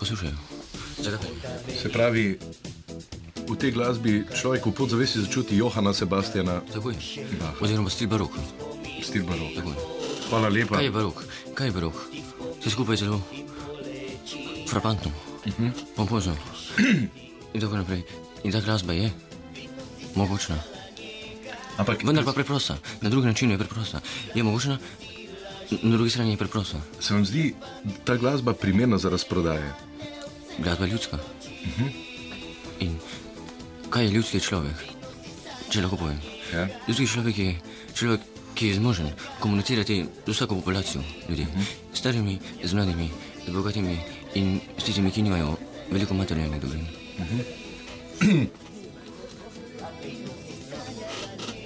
poslušajo. Se pravi, v tej glasbi človek v podzavesti začuti Johana Sebastiana Takoj. Baha. Oziroma stil barok. stil barok. Takoj. Hvala lepa. Kaj je barok? Kaj je barok? Vse skupaj je zelo frapantno, pompozno. In tako naprej. In ta glasba je mogočna. Ampak Vendar pa preprosta. Na drugi način je preprosta. Je mogočna, na drugi strani je preprosta. se vam zdi ta glasba primerna za razprodaje? Glasba ljudska. In kaj je ljudski človek? Če lahko povem. Ja. Ljudski človek je človek, ki je zmožen komunicirati z vsako populacijo ljudi. S starimi, z mladimi, z bogatimi in s tistimi, ki nimajo veliko materialnih dobrin.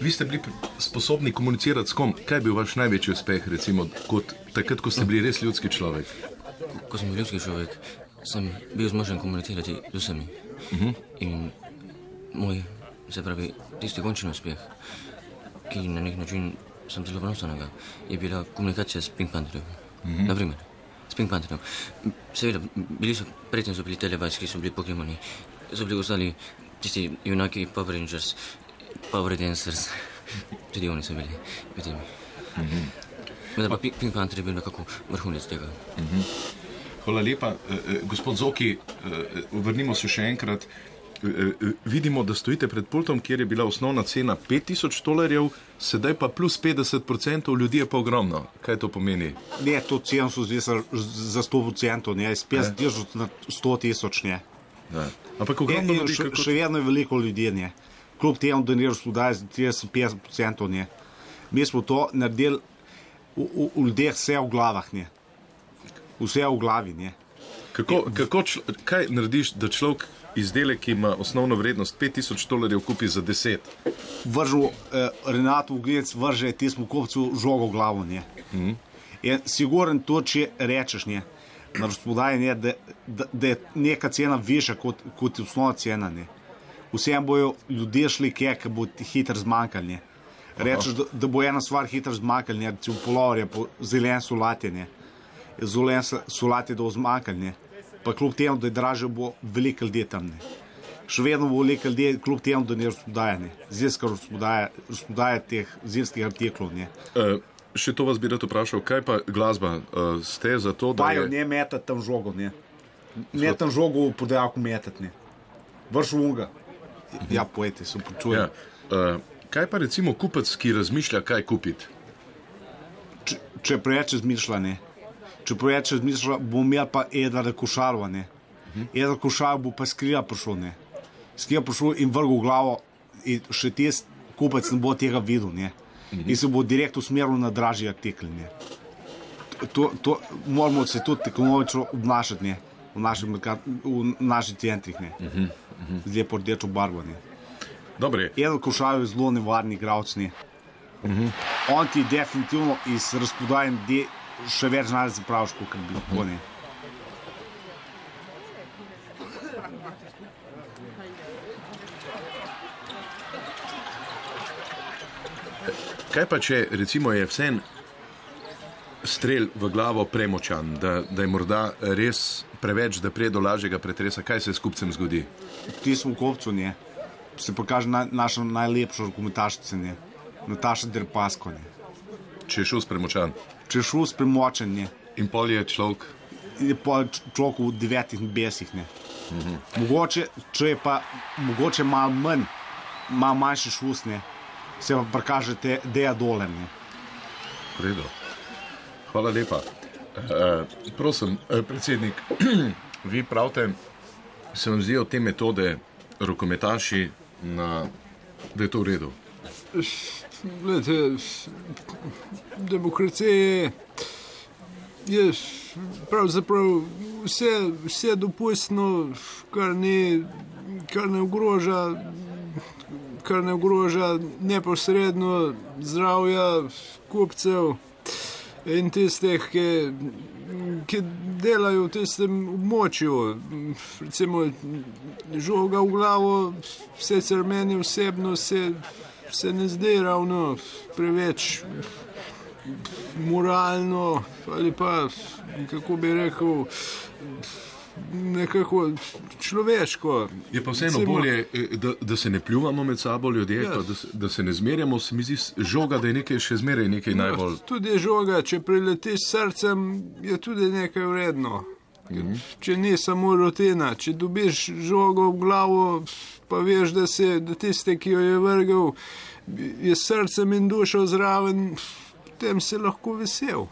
Vi ste bili sposobni komunicirati s kom? Kaj je bil vaš največji uspeh, recimo, kot takrat, ko ste bili res ljudski človek? Ko sem bil ljudski človek, sem bil zmožen komunicirati z vsemi. Uh -huh. In moj, se pravi, tisti končni uspeh, ki na nek način sem zelo ponosen na ga, je bila komunikacija s Pink Pantherjem. Uh -huh. Naprimer, s Pink Pantherjem. Seveda, bili so, predtem so bili televajski, so bili Pokemoni, so bili ostali tisti junaki, Power Rangers, Power Dancers, tudi oni so bili v tem. Vendar pa Pink Panther je bil nekako vrhunec tega. Hvala lepa. Eh, Gospod Zoki, eh, vrnimo se še enkrat. Eh, eh, Vidimo, da stojite pred pultom, kjer je bila osnovna cena 5000 dolarjev, sedaj pa plus 50% ljudi je pa ogromno. Kaj to pomeni? Ne, to ceno so zdaj za- za 100%, ne, iz 50 tisoč na 100 tisoč, ne. Ja. Ampak ogromno ljudi, še, kako... še vedno je veliko ljudi, ne. Kljub temu, da ne razprodaja za 30-50%, ne. Mi smo to naredili v, v, v ljudeh vse v glavah, ne. Vse v glavi, ne. Kako, kako čl, kaj narediš, da človek izdelek, ki ima osnovno vrednost 5000 dolarjev, kupi za 10? Vržu eh, Renato Ugljenc vrže tistemu kupcu žogo v glavo, ne. Mhm. Je siguren to, če rečeš, ne. Na razprodaji, ne, da, da, da je neka cena višja kot, kot osnovna cena, ne. Vsem bojo ljudje šli kje, bo hitro zmanjkalo, ne. Rečeš, da, da bo ena stvar hitro zmanjkala, recimo polovje, po zelen solate, ne. Zelen solate do ne. Pa kljub temu, da je draže, bo veliko ljudi tam, ne. Še vedno bo veliko ljudi, kljub temu, da ne razprodaja, ne. Zimska razprodaja, razprodaja teh zimskih artiklov, ne. Uh, še to vas bi rad vprašal, kaj pa glasba? Uh, ste za to, da Dajo je... ne metati tam žogo, ne. Ne tam žogo v podajalku metati, ne. Vrš unga. Ja, pojete, se počujem. Ja. Uh, kaj pa recimo kupec, ki razmišlja, kaj kupiti? Če, če preveč razmišlja, ne. Če preveč razmišlja, bo imel pa Edvarda Košarova, ne. Edvard Košarov bo pa skrila prišel, ne. Skrila prišel in vrgel glavo in še tist kupec ne bo tega videl, ne. In se bo direkt usmeril na dražji artikel, ne. To, to moramo se tudi tehnologično obnašati, ne. V, našem, merkat- v naših centrih, ne. Z lepo rdečo barvo, ne. Dobre, Edel Košarov je zelo nevarni igralec, ne. On ti definitivno iz razprodaje de še več znanja zapraviš, kot bi lahko ne. kaj pa če recimo je vsem strel v glavo premočan, da, da je morda res preveč, da prije do lažjega pretresa, kaj se s kupcem zgodi? Ti smo v kopcu, ne. Se pokaže na, naša najlepša rokometašica, ne. Nataša Derpasko, ne. Če je šel s premočan Če je šel s premočen, ne. in pol je človek, Je pa č- človek v devetih besih, ne. Mogoče, če je pa mogoče malo manj, malo manjši šus, ne. Se pa prikaže te deja dole, ne. v redu. Hvala lepa. Uh, prosim, uh, predsednik, vi pravite, se vam zdijo te metode rokometaši, na, da je to v redu. Glede, demokracija je, je pravzaprav vse, vse dopustno, kar ne, kar ne ogroža. Kar ne ogroža neposredno zdravja kupcev in tistih, ki, ki delajo v tistem območju. Recimo, žoga v glavo, sicer meni osebno se, se ne zdi ravno preveč moralno ali pa, kako bi rekel, nekako človeško. Je pa vseeno Recimo- bolje, eh, da, da se ne pljuvamo med sabo ljudje, Ja. pa da, se- da se ne zmerjamo. Se mi zdi žoga, da je nekaj še zmeraj nekaj najbolj. Tudi žoga, če priletiš s srcem, je tudi nekaj vredno. Če ni samo rutina, če dobiš žogo v glavo, pa veš, da, se, da tiste, ki jo je vrgel, je srcem in dušo zraven, potem si lahko vesel.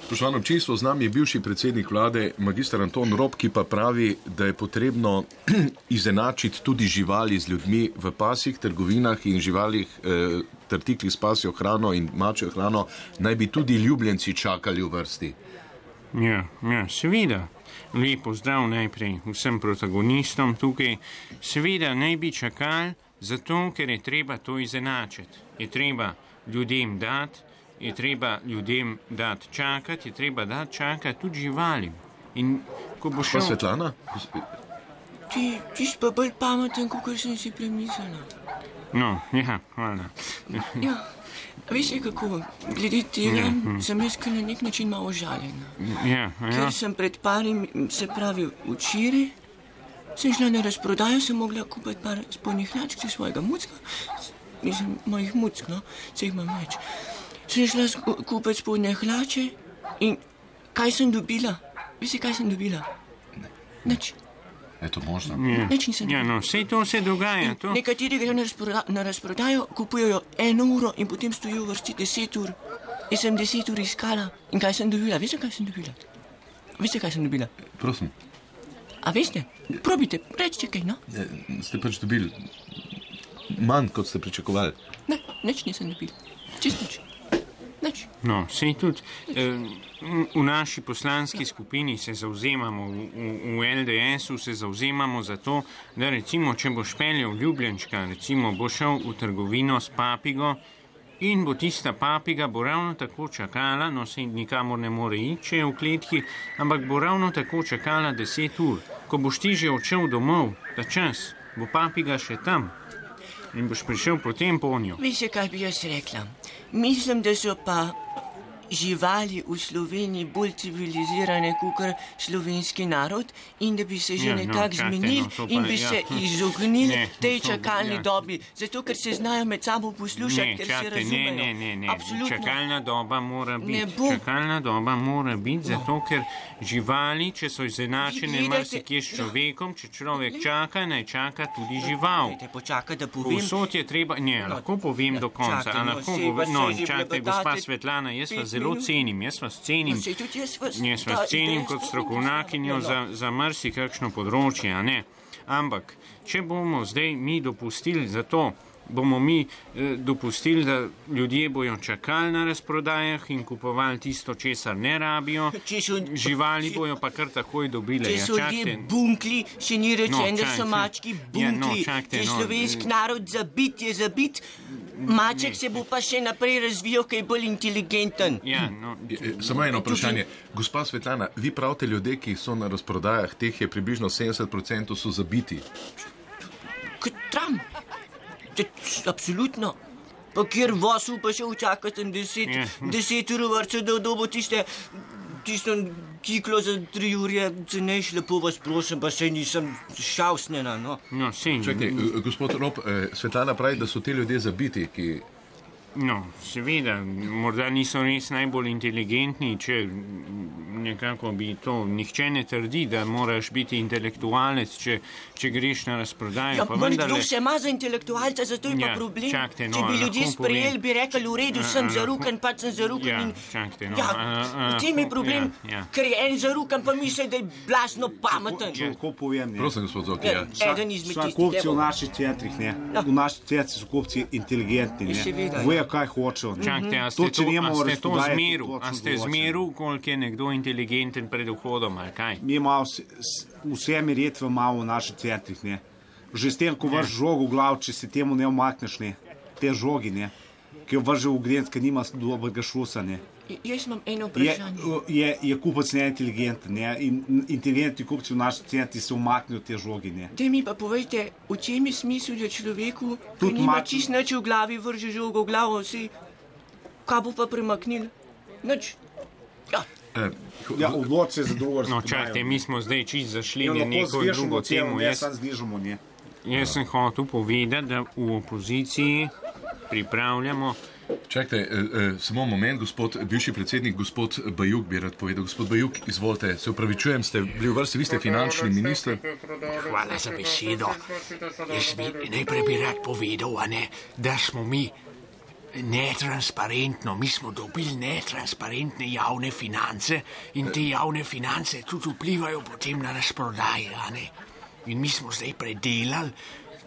Spoštovano občinstvo, z nami je bivši predsednik vlade, magistr Anton Rob, ki pa pravi, da je potrebno izenačiti tudi živali z ljudmi v pasih, trgovinah in živalih, eh, trtiklih s pasjo hrano in mačjo hrano, naj bi tudi ljubljenci čakali v vrsti. Ja, ja, seveda. Lepo zdrav najprej vsem protagonistom tukaj. Seveda naj bi čakali, zato ker je treba to izenačiti. Je treba ljudem dati, je treba ljudem dati čakati, je treba dati čakati tudi živalim. In ko bo Pa šel. Svetlana? Ti, ti si pa bolj pameten, kot sem si premislila. No, ja, hvala. Ja, veš, kako, glede tega sem jaz na nek način malo žaljena. Ja, ja. Ker sem pred parim, se pravi včeraj, sem šla na razprodajo, sem mogla kupiti par spodnjih hlačk za svojega mucka, mislim, mojih muck, no, se jih imam več. sem šla kupiti spodnje hlače in kaj sem dobila? Veste, kaj sem dobila? Nič. Je to možno? Ja, Nič nisem ja dobila. no, vse to se dogaja. To. Nekateri grejo na, razproda na razprodajo, kupujejo eno uro in potem stojijo v vrsti deset ur. Jaz sem deset ur iskala in kaj sem dobila? Veste, kaj sem dobila? Veste, kaj sem dobila? Prosim, A veste? Probite, recite kaj, no? eh, ste pač dobili manj, kot ste pričakovali. Ne, nič nisem dobila. Čist nič. Nič. No, sej tudi eh, v naši poslanski skupini se zauzemamo, v, v, v LDS-u se zauzemamo za to, da recimo, če boš peljal ljubljenčka, recimo bo šel v trgovino s papigo in bo tista papiga bo ravno tako čakala, no se nikamor ne more iti, če je v kletki, ampak bo ravno tako čakala 10 ur. Ko boš ti že odšel domov, ta čas, bo papiga še tam in boš prišel po njo. Veste, kaj bi jaz rekla? Mislim, da so pa živali v Sloveniji bolj civilizirane kot slovenski narod in da bi se že Ja, no, nekako zmenili no, to pa- in bi ja. se izognili Ne, tej čakalni ja. dobi, zato ker se znajo med sabo poslušati, Ne, ker se čakajte, ne, razumejo. ne, ne, ne. Absolutno. Čakalna doba mora Ne biti. Čakalna doba mora biti, zato ker živali, če so izenačene marsikje s človekom, če človek čaka, naj čaka tudi žival. Dajte počakaj, da povem. Povsod je treba, ne, lahko povem do konca, čakaj, no, lahko povem, no, čakajte, gospa Svetlana, jaz vas zelo minut. cenim, jaz vas cenim. No, jaz vas- Jaz vas cenim kot strokovnjakinjo za, za marsikakšno področje. Ampak, če bomo zdaj mi dopustili za to, bomo mi eh, dopustili, da ljudje bojo čakali na razprodajah in kupovali tisto, česar ne rabijo, Če so- živali bojo pa kar takoj dobile. Če Ja, so ljudje čakajte. bunkli, še ni rečeno, da čakaj, so mački Ja, no, bunkli. čakajte, Če je no, slovenski eh, narod zabit, je zabit. Maček se bo pa še naprej razvijal, ker je bolj inteligenten. Ja, no, Samo eno vprašanje. Gospa Svetlana, vi pravite, ljudje, ki so na razprodajah, teh je približno 70% so zabiti. Kot Trump. Absolutno. Pa kjer vas upa še včakati deset, Ja. deset ur vrče, da dobo tiste, tisto kiklo za tri ure, cenejš, lepo vas prosim, pa še nisem šavsnjena. No. no, sej, eh, gospod Rob, eh, Svetlana pravi, da so ti ljudje zabiti, ki No, seveda, morda niso res najbolj inteligentni, če nekako bi to. Nihče ne trdi, da moraš biti intelektualec, če, če greš na razprodajo. Ja, pa vendarle- kdo se ima za intelektualca, zato je Ja, pa problem. čakajte, no, Če bi ljudje sprejeli, bi rekli, v redu, sem zarukan, pač sem zarukan. Ja, in- čakajte, no, ja, a, a, v tem je problem, ja, ja. ker je en zarukan, pa misli, da je blasno pameten. Če lahko povem, ne. Prosim, gospod Zoki, Ja, ja. Eden izmed tistih, kupci v naših centrih, ne. Ja. V naših centrih so kupci inteligentni, Ja, seveda, ne. ja. Kaj hočejo. ne. Čakajte, a To, ste to, nimamo a ste to to a ste zmeru, koliko je nekdo inteligenten pred vhodom, ali kaj? Mi imamo vse- vse meritve imamo v naših centrih, ne. Že s tem, ko vrš žogo v glav, če se temu ne omakneš, ne. Te žogi, ne. Ki jo vrže v grenc, ki nima dobrega šusa, ne. Jaz imam eno Je, vprašanje. je, je kupec neinteligenten, ne. In inteligentni kupci v naših centrih se umaknejo te žogi, ne. Daj mi pa povejte, v čem je smisel, da človeku, ki mač- čist nič v glavi, vrže žogo v glavo, si, kaj bo pa premaknil? Nič. Ja, Eh, Ja, odloči se za drugo No, razprodajo. čakajte, mi smo zdaj čist zašli Ja, na neko drugo temo. ne, Jaz, znižamo, ne. jaz sem hotel povedati, da v opoziciji pripravljamo Čakajte, eh, eh, samo moment, gospod bivši predsednik, gospod Bajuk bi rad povedal. Gospod Bajuk, izvolite, se upravičujem, ste bili v vrsti, vi ste finančni minister. Hvala za besedo. Jaz bi najprej bi rad povedal, ne, da smo mi netransparentno, mi smo dobili netransparentne javne finance in te javne finance tudi vplivajo potem na razprodaje. In mi smo zdaj predelali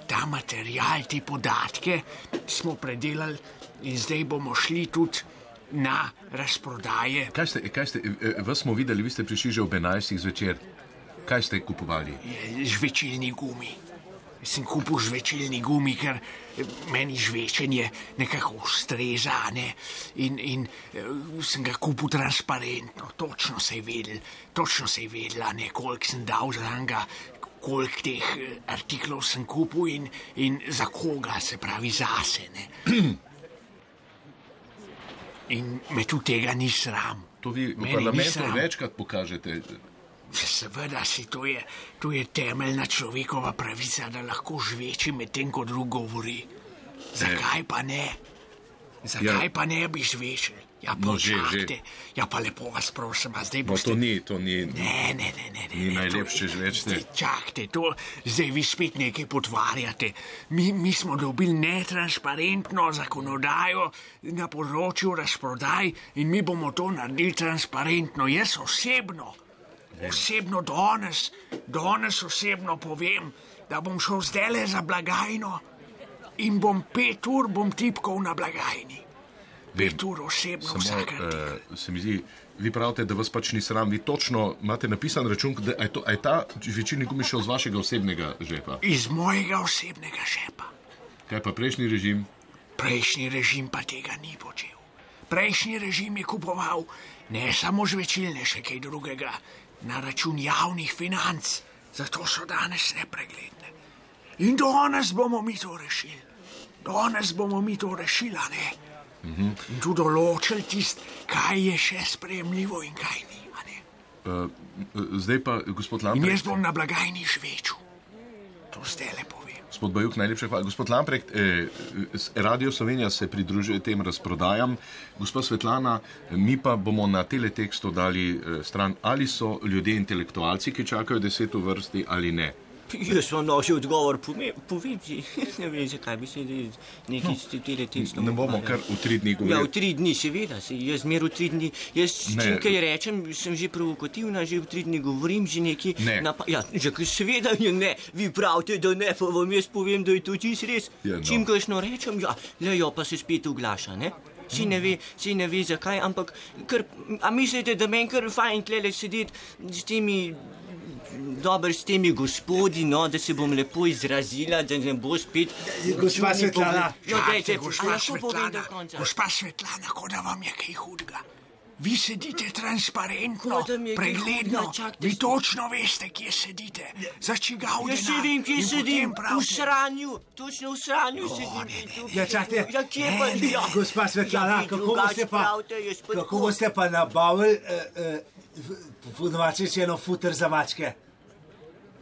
ta material, te podatke smo predelali in zdaj bomo šli tudi na razprodaje. Kaj ste, kaj ste, eh, vas smo videli, vi ste prišli že ob 11. zvečer. Kaj ste kupovali? žvečilni gumi. Sem kupil žvečilni gumi, ker eh, meni žvečenje nekako ustreza. Ne? In, in eh, sem ga kupil transparentno, točno se je vedel, točno se je vedela, ne, koliko sem dal za njega, koliko teh eh, artiklov sem kupil in, in za koga, se pravi zase. In me tudi tega ni sram. To vi v Meni ni parlamentu večkrat pokažete. Seveda si to je, to je temeljna človekova pravica, da lahko žveči medtem, ko drug govori. Zakaj pa ne? Zakaj pa ne bi zvečer? Ja, No, že, počakajte. Ja, pa lepo vas prosim, zdaj No, boste. to ni, to ni, Ne, ne, ne, ne. ne ni ne, najlepše to- žvečne. Zdaj, Čakajte, to zdaj vi spet nekaj potvarjate. Mi, mi smo dobili netransparentno zakonodajo na področju razprodaj in mi bomo to naredili transparentno. Jaz osebno, osebno danes, danes osebno povem, da bom šel zdaj le za blagajno in bom pet ur bom tipkal na blagajni. Pet ur osebno Samo, vsakrat. uh, se mi zdi, vi pravite, da vas pač ni sram, vi točno imate napisan račun, da a je, to, je ta večini gumi šel z vašega osebnega žepa. Iz mojega osebnega žepa. Kaj pa prejšnji režim? Prejšnji režim pa tega ni počel. Prejšnji režim je kupoval ne samo žvečilne, še kaj drugega, na račun javnih financ, zato so danes nepregledne. In danes bomo mi to rešili. Danes bomo mi to rešili, ne? Mhm. In tu določili tist, kaj je še sprejemljivo in kaj ni. Uh, zdaj pa, gospod In Lamprecht, jaz bom na blagajni žvečil. To zdaj le povem. gospod Bajuk, najlepša hvala. Gospod Lamprecht, eh, Radio Slovenija se pridružuje tem razprodajam. Gospa Svetlana, mi pa bomo na teletekstu dali eh, stran, ali so ljudje intelektualci, ki čakajo deset v vrsti ali ne. Jaz vam nočem odgovor pove- povedati. Ne vem, zakaj bi se nekaj s tele tekstom. Ne bomo kar v tri dni Ja, v govorili. tri dni, seveda, se, jaz zmer v tri dni, jaz Ne. čim kaj rečem, sem že provokativna, že v tri dni govorim, že nekaj. Ne. Napa- ja, že seveda je ne, vi pravite, da ne, pa vam jaz povem, da je to čist res. Ja, no. Čim kajšno rečem, ja, lejo pa se spet oglaša, ne? Si ne, ve, si ne ve zakaj, ampak kar, a mislite, da meni kar fajn tlele sedeti s temi, dobro s temi gospodi, no, da se bom lepo izrazila, da ne bo spet. Gospa Svetlana. Jo, a gospa Svetlana, gospa Svetlana, kot da vam je kaj hudega. Vi sedite transparentno, je pregledno, čakajte, vi točno veste, kje sedite, za čigav Jaz se vem, kje sedim, v sranju, točno v sranju sedim. Ja, čakajte. Ja, kje pa Ne, ne, ja. Gospa Svetlana, Ja, kako boste pa, pa kako boste pa nabavili, uh, uh, po domače eno futer za mačke?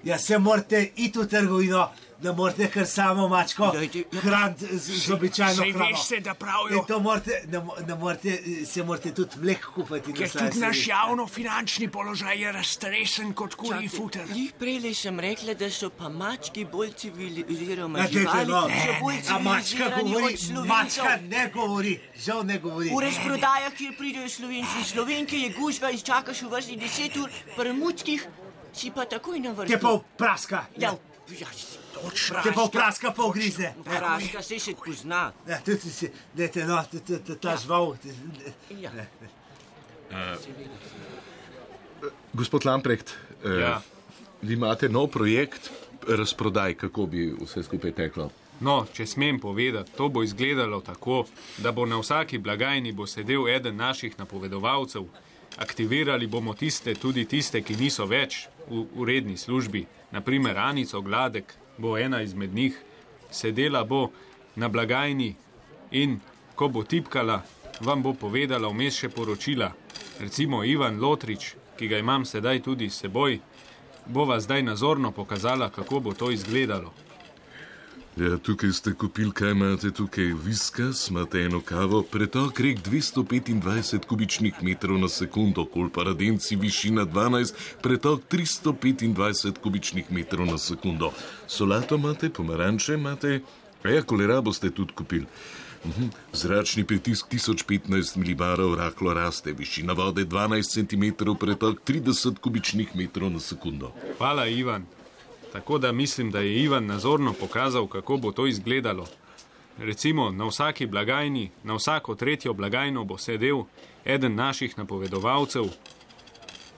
Ja, se morate iti v trgovino, da morate kar samo mačko ja. hraniti z, z običajno hrano. veste, da pravijo- In to morate, ne, ne morate, se morate tudi mlek kupiti. Ker tudi naš javno-finančni položaj je raztresen kot kuli futer. Jih prej sem rekla, da so pa mački bolj civilizirani, Ja, no. so bolj A mačka govori, mačka ne govori, žal ne govori. V razprodajah, kjer pridejo slovenci in slovenke, je gužva in čakaš v vrsti 10 ur, pri mučkih si pa takoj na vrsti. Te pa praska. Ja, ja, Te pa praska pa ugrizne. praska se se pozna. Ja, tudi si, dajte, no, t- t- t- ta žival. t- Ja. Gospod Lamprecht, eh, Ja. vi imate nov projekt razprodaj, kako bi vse skupaj teklo. No, če smem povedati, to bo izgledalo tako, da bo na vsaki blagajni bo sedel eden naših napovedovalcev. Aktivirali bomo tiste, tudi tiste, ki niso več v uredni službi. Naprimer, Anico Gladek bo ena izmed njih, sedela bo na blagajni in ko bo tipkala, vam bo povedala vmes še poročila. Recimo Ivan Lotrič, ki ga imam sedaj tudi s seboj, bo vas zdaj nazorno pokazala, kako bo to izgledalo. Ja, tukaj ste kupili, kaj imate tukaj, viskas, imate eno kavo, pretok rek 225 kubičnih metrov na sekundo, kol paradenci višina 12, pretok 325 kubičnih metrov na sekundo. Solato imate, pomaranče imate, ja, kolera boste tudi kupili. Mhm. Zračni pritisk 1015 milibarov rahlo raste, višina vode 12 cm, pretok 30 kubičnih metrov na sekundo. Hvala, Ivan. Tako da mislim, da je Ivan nazorno pokazal, kako bo to izgledalo. Recimo, na vsaki blagajni, na vsako tretjo blagajno bo sedel eden naših napovedovalcev,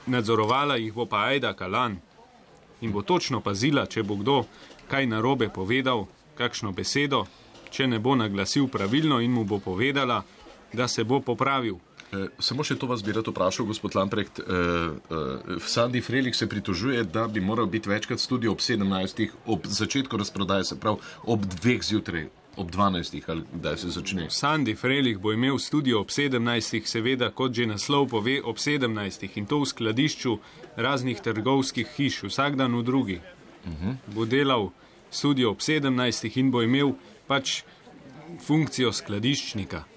nadzorovala jih bo pa Aida Kalan in bo točno pazila, če bo kdo kaj narobe povedal, kakšno besedo, če ne bo naglasil pravilno in mu bo povedala, da se bo popravil. Eh, Samo še to vas bi rad vprašal, gospod Lamprecht. Eh, eh, Sandy Frelik se pritožuje, da bi moral biti večkrat v studiu ob 17. ob začetku razprodaje, se pravi ob 2. zjutraj, ob 12. ali kdaj se začne. Sandy Frelih bo imel studio ob 17. seveda, kot že naslov pove, ob 17. in to v skladišču raznih trgovskih hiš, vsak dan v drugi. Uh -huh. Bo delal studio ob 17. in bo imel pač funkcijo skladiščnika.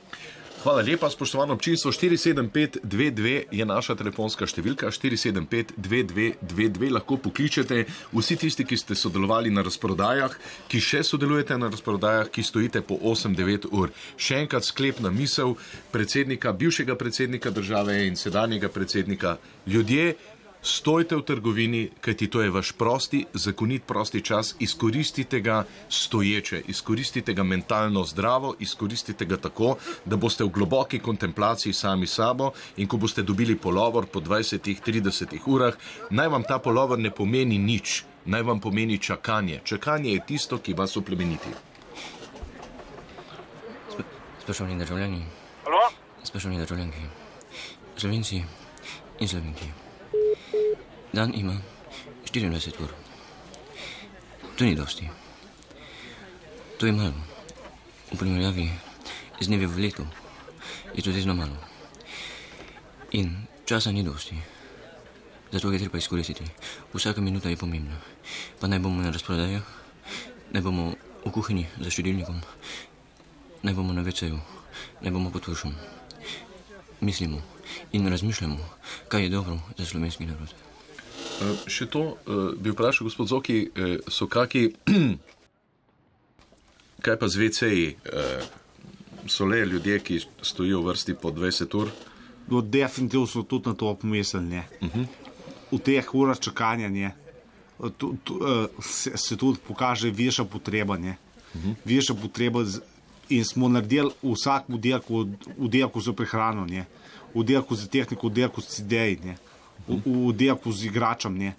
Hvala lepa, spoštovano občinstvo. 475-22 je naša telefonska številka, 475-2222 lahko pokličete. Vsi tisti, ki ste sodelovali na razprodajah, ki še sodelujete na razprodajah, ki stojite po 8-9 ur. Še enkrat sklepna misel predsednika, bivšega predsednika države in sedanjega predsednika. Ljudje, Stojte v trgovini, kajti to je vaš prosti, zakonit prosti čas, izkoristite ga stoječe, izkoristite ga mentalno zdravo, izkoristite ga tako, da boste v globoki kontemplaciji sami sabo in ko boste dobili polovor po 20-30 urah, naj vam ta polovor ne pomeni nič, naj vam pomeni čakanje. Čakanje je tisto, ki vas oplemeniti. Spoštovani državljani, Halo? spoštovani državljanki, slovenci in slovenki. Dan ima 24 ur. To ni dosti. To je malo. V primerjavi z dnevi v letu je to zelo malo. In časa ni dosti. Zato ga je treba izkoristiti. Vsaka minuta je pomembna. Pa naj bomo na razprodaju, naj bomo v kuhinji za štedilnikom, naj bomo na veceju, naj bomo pod tušom. Mislimo in razmišljamo, kaj je dobro za slovenski narod. Uh, še to uh, bi vprašal, gospod Zoki, uh, so kaki, kaj pa z VC-ji? Uh, so le ljudje, ki stojijo v vrsti po 20 ur? No, definitivno so tudi na to pomislili. Uh -huh. V teh urah čakanja ne. Uh, se, se tudi pokaže višja potreba. Uh -huh. Potreba z, in smo naredili vsak oddelku, oddelku za prehrano, v oddelku za tehniko, v oddelku za ideje, ne. V, v oddelku z igračem. Ne.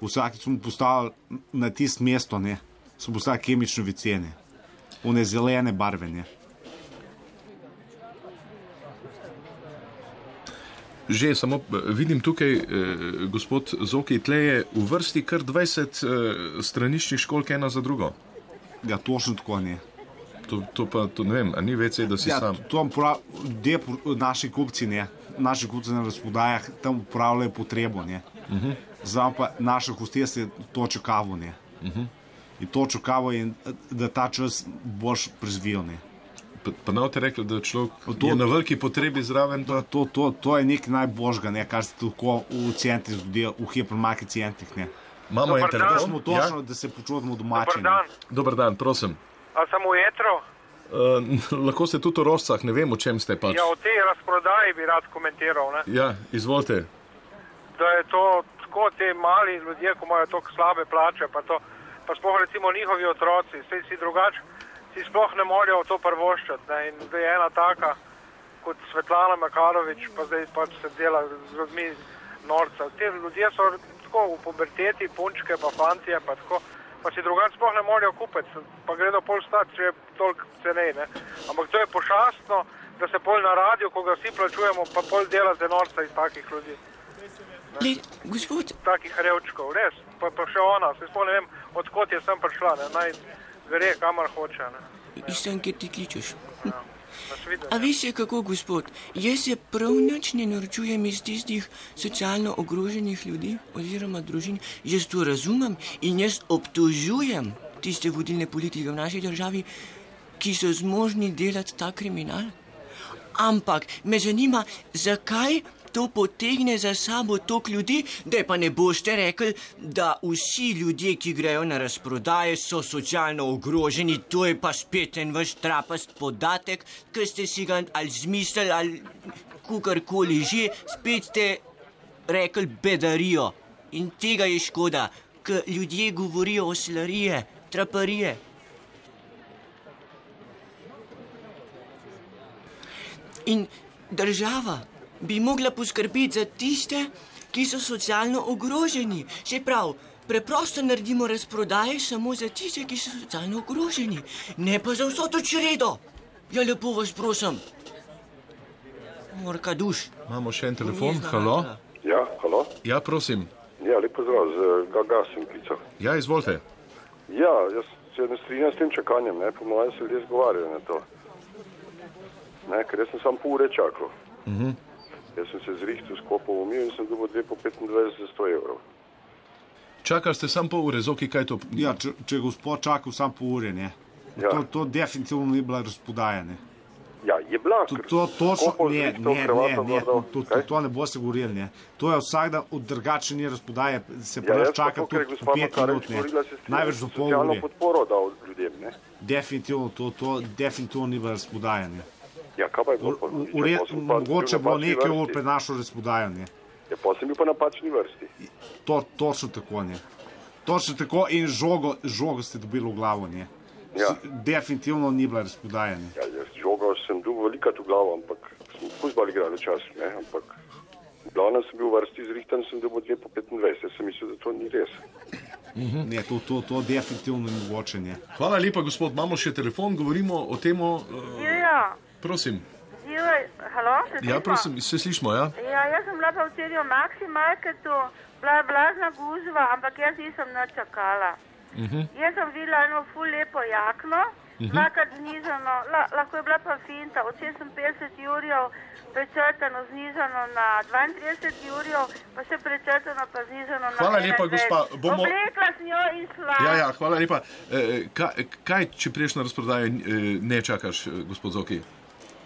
Vsaki smo postavili na tisto mesto, ne. so postavili kemične vicene, one zelene barve. Ne. Že samo eh, vidim tukaj, eh, gospod Zoki, tle je v vrsti kar 20 eh, straniščnih školk, ena za drugo. Ja, točno tako ne. To, to pa to ne vem, ni vece, da si ja, sam. To vam prav, de, naši kupci, ne, naši kupci na razpodajah tam upravljajo potrebo. Ne. Uh -huh. Zdaj pa naše hostese točo kavo. Ne. Uh -huh. In točo kavo je, da ta čas boš prezvil. Ne. Pa, pa ne boste rekli, da človek to, je na veliki potrebi zraven. Pa... To, to, to je nekaj najboljšega, ne, kar se tako v centrih zgodi, v hipermarket centrih. Ne. Imamo en Da telefon. smo točno, ja? da se počutimo domači. Dobar dan. Dobar dan, prosim. A sem v jetru? Uh, lahko ste tudi o rožcah, ne vem, o čem ste pač. Ja, o tej razprodaji bi rad komentiral. Ne? Ja, izvolite. Da je to tako ti mali ljudje, ko imajo tako slabe plače, pa, to, pa sploh recimo njihovi otroci, vse si drugače, si sploh ne morejo to prvoščati. Ne? In da je ena taka kot Svetlana Makarovič, pa zdaj pač se dela z ljudmi norca. Te ljudje so tako v puberteti, punčke, pa fantje, pa tako. Pa si drugače sploh ne morejo kupiti, pa gredo pol stati, če je toliko cenej. Ne? Ampak to je pošastno, da se pol na radiju, ko ga vsi plačujemo, pa pol delate norca iz takih ljudi. Le, gospod, Takih revčkov, res. Pa, pa še ona, se sploh ne vem, odkot je sem prišla, ne? naj gre kamor hoče. Ne? iz tam, kjer ti kličeš. Nasvidenje. A veste kako, gospod, jaz se prav nič ne norčujem iz tistih socialno ogroženih ljudi oziroma družin. Jaz to razumem in jaz obtožujem tiste vodilne politike v naši državi, ki so zmožni delati ta kriminal. Ampak me zanima, zakaj to potegne za sabo tok ljudi, da pa ne boste rekli, da vsi ljudje, ki grejo na razprodaje, so socialno ogroženi. To je pa spet en vaš trapast podatek, ki ste si ga ali zmislili ali kukorkoli že, spet ste rekli bedarijo. In tega je škoda, ker ljudje govorijo o slarije, traparije. In država bi mogla poskrbeti za tiste, ki so socialno ogroženi. Se pravi, preprosto naredimo razprodaje samo za tiste, ki so socialno ogroženi, ne pa za vso to čredo. Ja, lepo vas prosim. Morka duš. Imamo še en telefon, halo? Ja, halo? Ja, prosim. Ja, lepo zdrav, z Gaga sem klical. Ja, izvolite. Ja, jaz se ne strinjam s tem čakanjem, ne, po mojem se ljudje zgovarjajo na to. Ne, ker jaz sem samo pol ure čakal. Uh -huh. Jaz sem se zrihtel, skopal v umil in sem dobil dve po 25 za 100 evrov. Čakali ste samo pol ure, zoki, kaj to? Ja, če, če gospod čaka samo pol ure, ne. Ja. To, to definitivno ni bila razpodajanje. Ja, je bila. To, to, točno, ne, ne, ne, ne, to, to, to ne boste govorili. Ne. To je vsak dan od drugačne razpodaje, se Ja, pa jaz nas pa čaka tudi pet minut, ne. največ do pol ure. podporo dal ljudem, ne? Definitivno, to, to definitivno ni bilo razpodajanje. Ja, kaj pa je bilo? pa Mogoče bo nekaj ur pred našo razpodajanje. Ja, pa sem bil pa na pačni vrsti. To, točno tako ne. Točno tako in žogo, žogo ste dobili v glavo. Ne. Ja. Definitivno ni bila razpodajanje. Ja, jaz žogo sem dobil velikrat v glavo, ampak smo fuzbal igrali čas, ne, ampak v glavnem sem bil v vrsti zrihtan, sem dobil 2 po 25, jaz sem mislil, da to ni res. Ne, to, to, to definitivno ni mogoče. Ne. Hvala lepa, gospod. Imamo še telefon, govorimo o tem. Uh, Ja, prosim. živaj, halo, se Ja, slišimo? prosim, se slišimo, ja? Ja, jaz sem bila pa včeraj v Maxi Marketu, bila je blazna gužva, ampak jaz nisem nič čakala. Mhm. Jaz sem videla eno ful lepo jakno, Mhm. dvakrat znižano, la, lahko je bila pa finta, od 56 jurjev prečrtano, znižano na 32 jurjev, pa še prečrtano, pa znižano na Hvala lepa, 21. gospa, bomo- Oblekla sem jo in šla. Ja, ja, hvala lepa. E, kaj, kaj, če priješ na razprodajo, e, ne čakaš, e, gospod Zoki?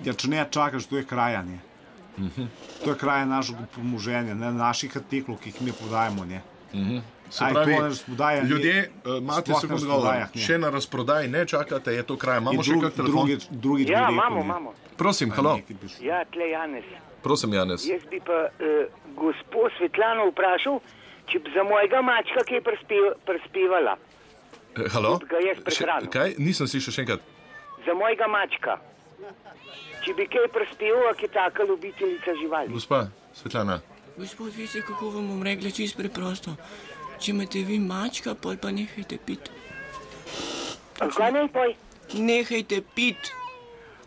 Ja, če ne čakaš, to je krajanje. Mhm. To je kraje našega premoženja, ne naših artiklov, ki jih mi podajamo. Ne. Mhm. Se Aj, pravi, razprodaja, ljudje, ne- e, imate se na kot govor, razprodajah, ne. še na razprodaji ne čakate, je to kraj. Imamo In še drug- kak telefon? drugič- drugič Ja, imamo, imamo. Prosim, halo. Ja, tle Janez. Prosim, Janez. Jaz bi pa uh, gospod Svetlano vprašal, če bi za mojega mačka kaj prispe- prispevala. E, halo? Še, kaj? Nisem slišal še enkrat. Za mojega mačka. Če bi kaj prispevala, ki je taka ljubiteljica živali. Gospa Svetlana. Gospod, veste, kako vam bom rekla čisto preprosto. Če imate vi mačka, pol pa nehajte piti. Kaj naj poj? Nehajte piti.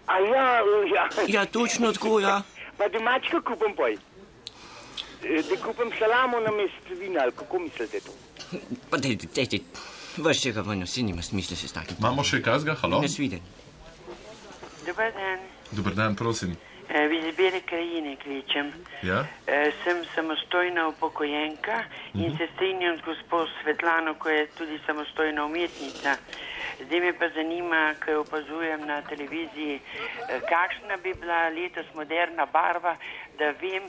A ja, ja. Ja, točno tako, ja. Pa da mačka kupim poj. Eh, Da kupim salamo na mest vina, ali kako mislite to? Pa dejte, dejte. Vaš tega ven, vsi nima smisla se s takim. Imamo še kazga, halo? Nasviden. Dobar dan, Dobar dan, prosim. Eh, iz Bele krajine kličem. Ja? Eh, Sem samostojna upokojenka in se strinjam z gospod Svetlano, ko je tudi samostojna umetnica. Zdaj me pa zanima, ker opazujem na televiziji, eh, kakšna bi bila letos moderna barva, da vem,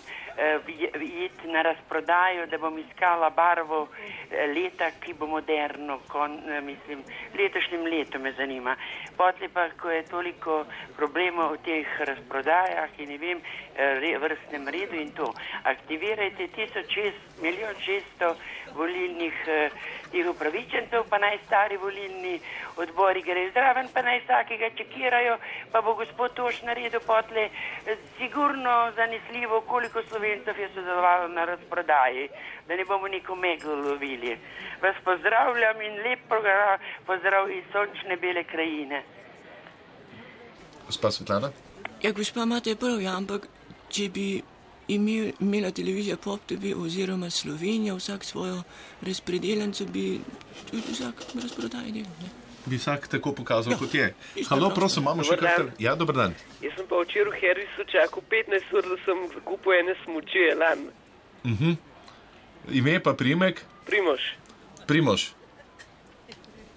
je- iti na razprodajo, da bom iskala barvo eh, leta, ki bo moderno, kon, eh, mislim, letošnjem letu me zanima. Potlej pa, ko je toliko problemov v teh razprodajah in ne vem, re, vrstnem redu in to, aktivirajte 1600, milijon 600 volilnih eh, teh upravičencev, pa naj stari volilni odbori grejo zraven, pa naj vsakega čekirajo, pa bo gospod Toš naredil potle eh, sigurno zanesljivo, koliko slovencev je sodelovalo na razprodaji, da ne bomo neko meglo lovili. Vas pozdravljam in lep program, pozdrav iz sončne bele krajine. Gospa Svetlana? Ja, gospa, imate prav, ja, ampak če bi imel, imela televizija Pop TV oziroma Slovenija vsak svojo razpredeljenco, bi tudi vsak razprodaj del. Bi vsak tako pokazal, Ja, kot je. Halo, prosim, imamo še Dober kak dan. tel- Ja, dober dan. Jaz sem pa včeraj v Harrisu čakal 15 ur, da sem kupil ene smuči, elan. Mhm. Ime pa primek? Primož. Primož.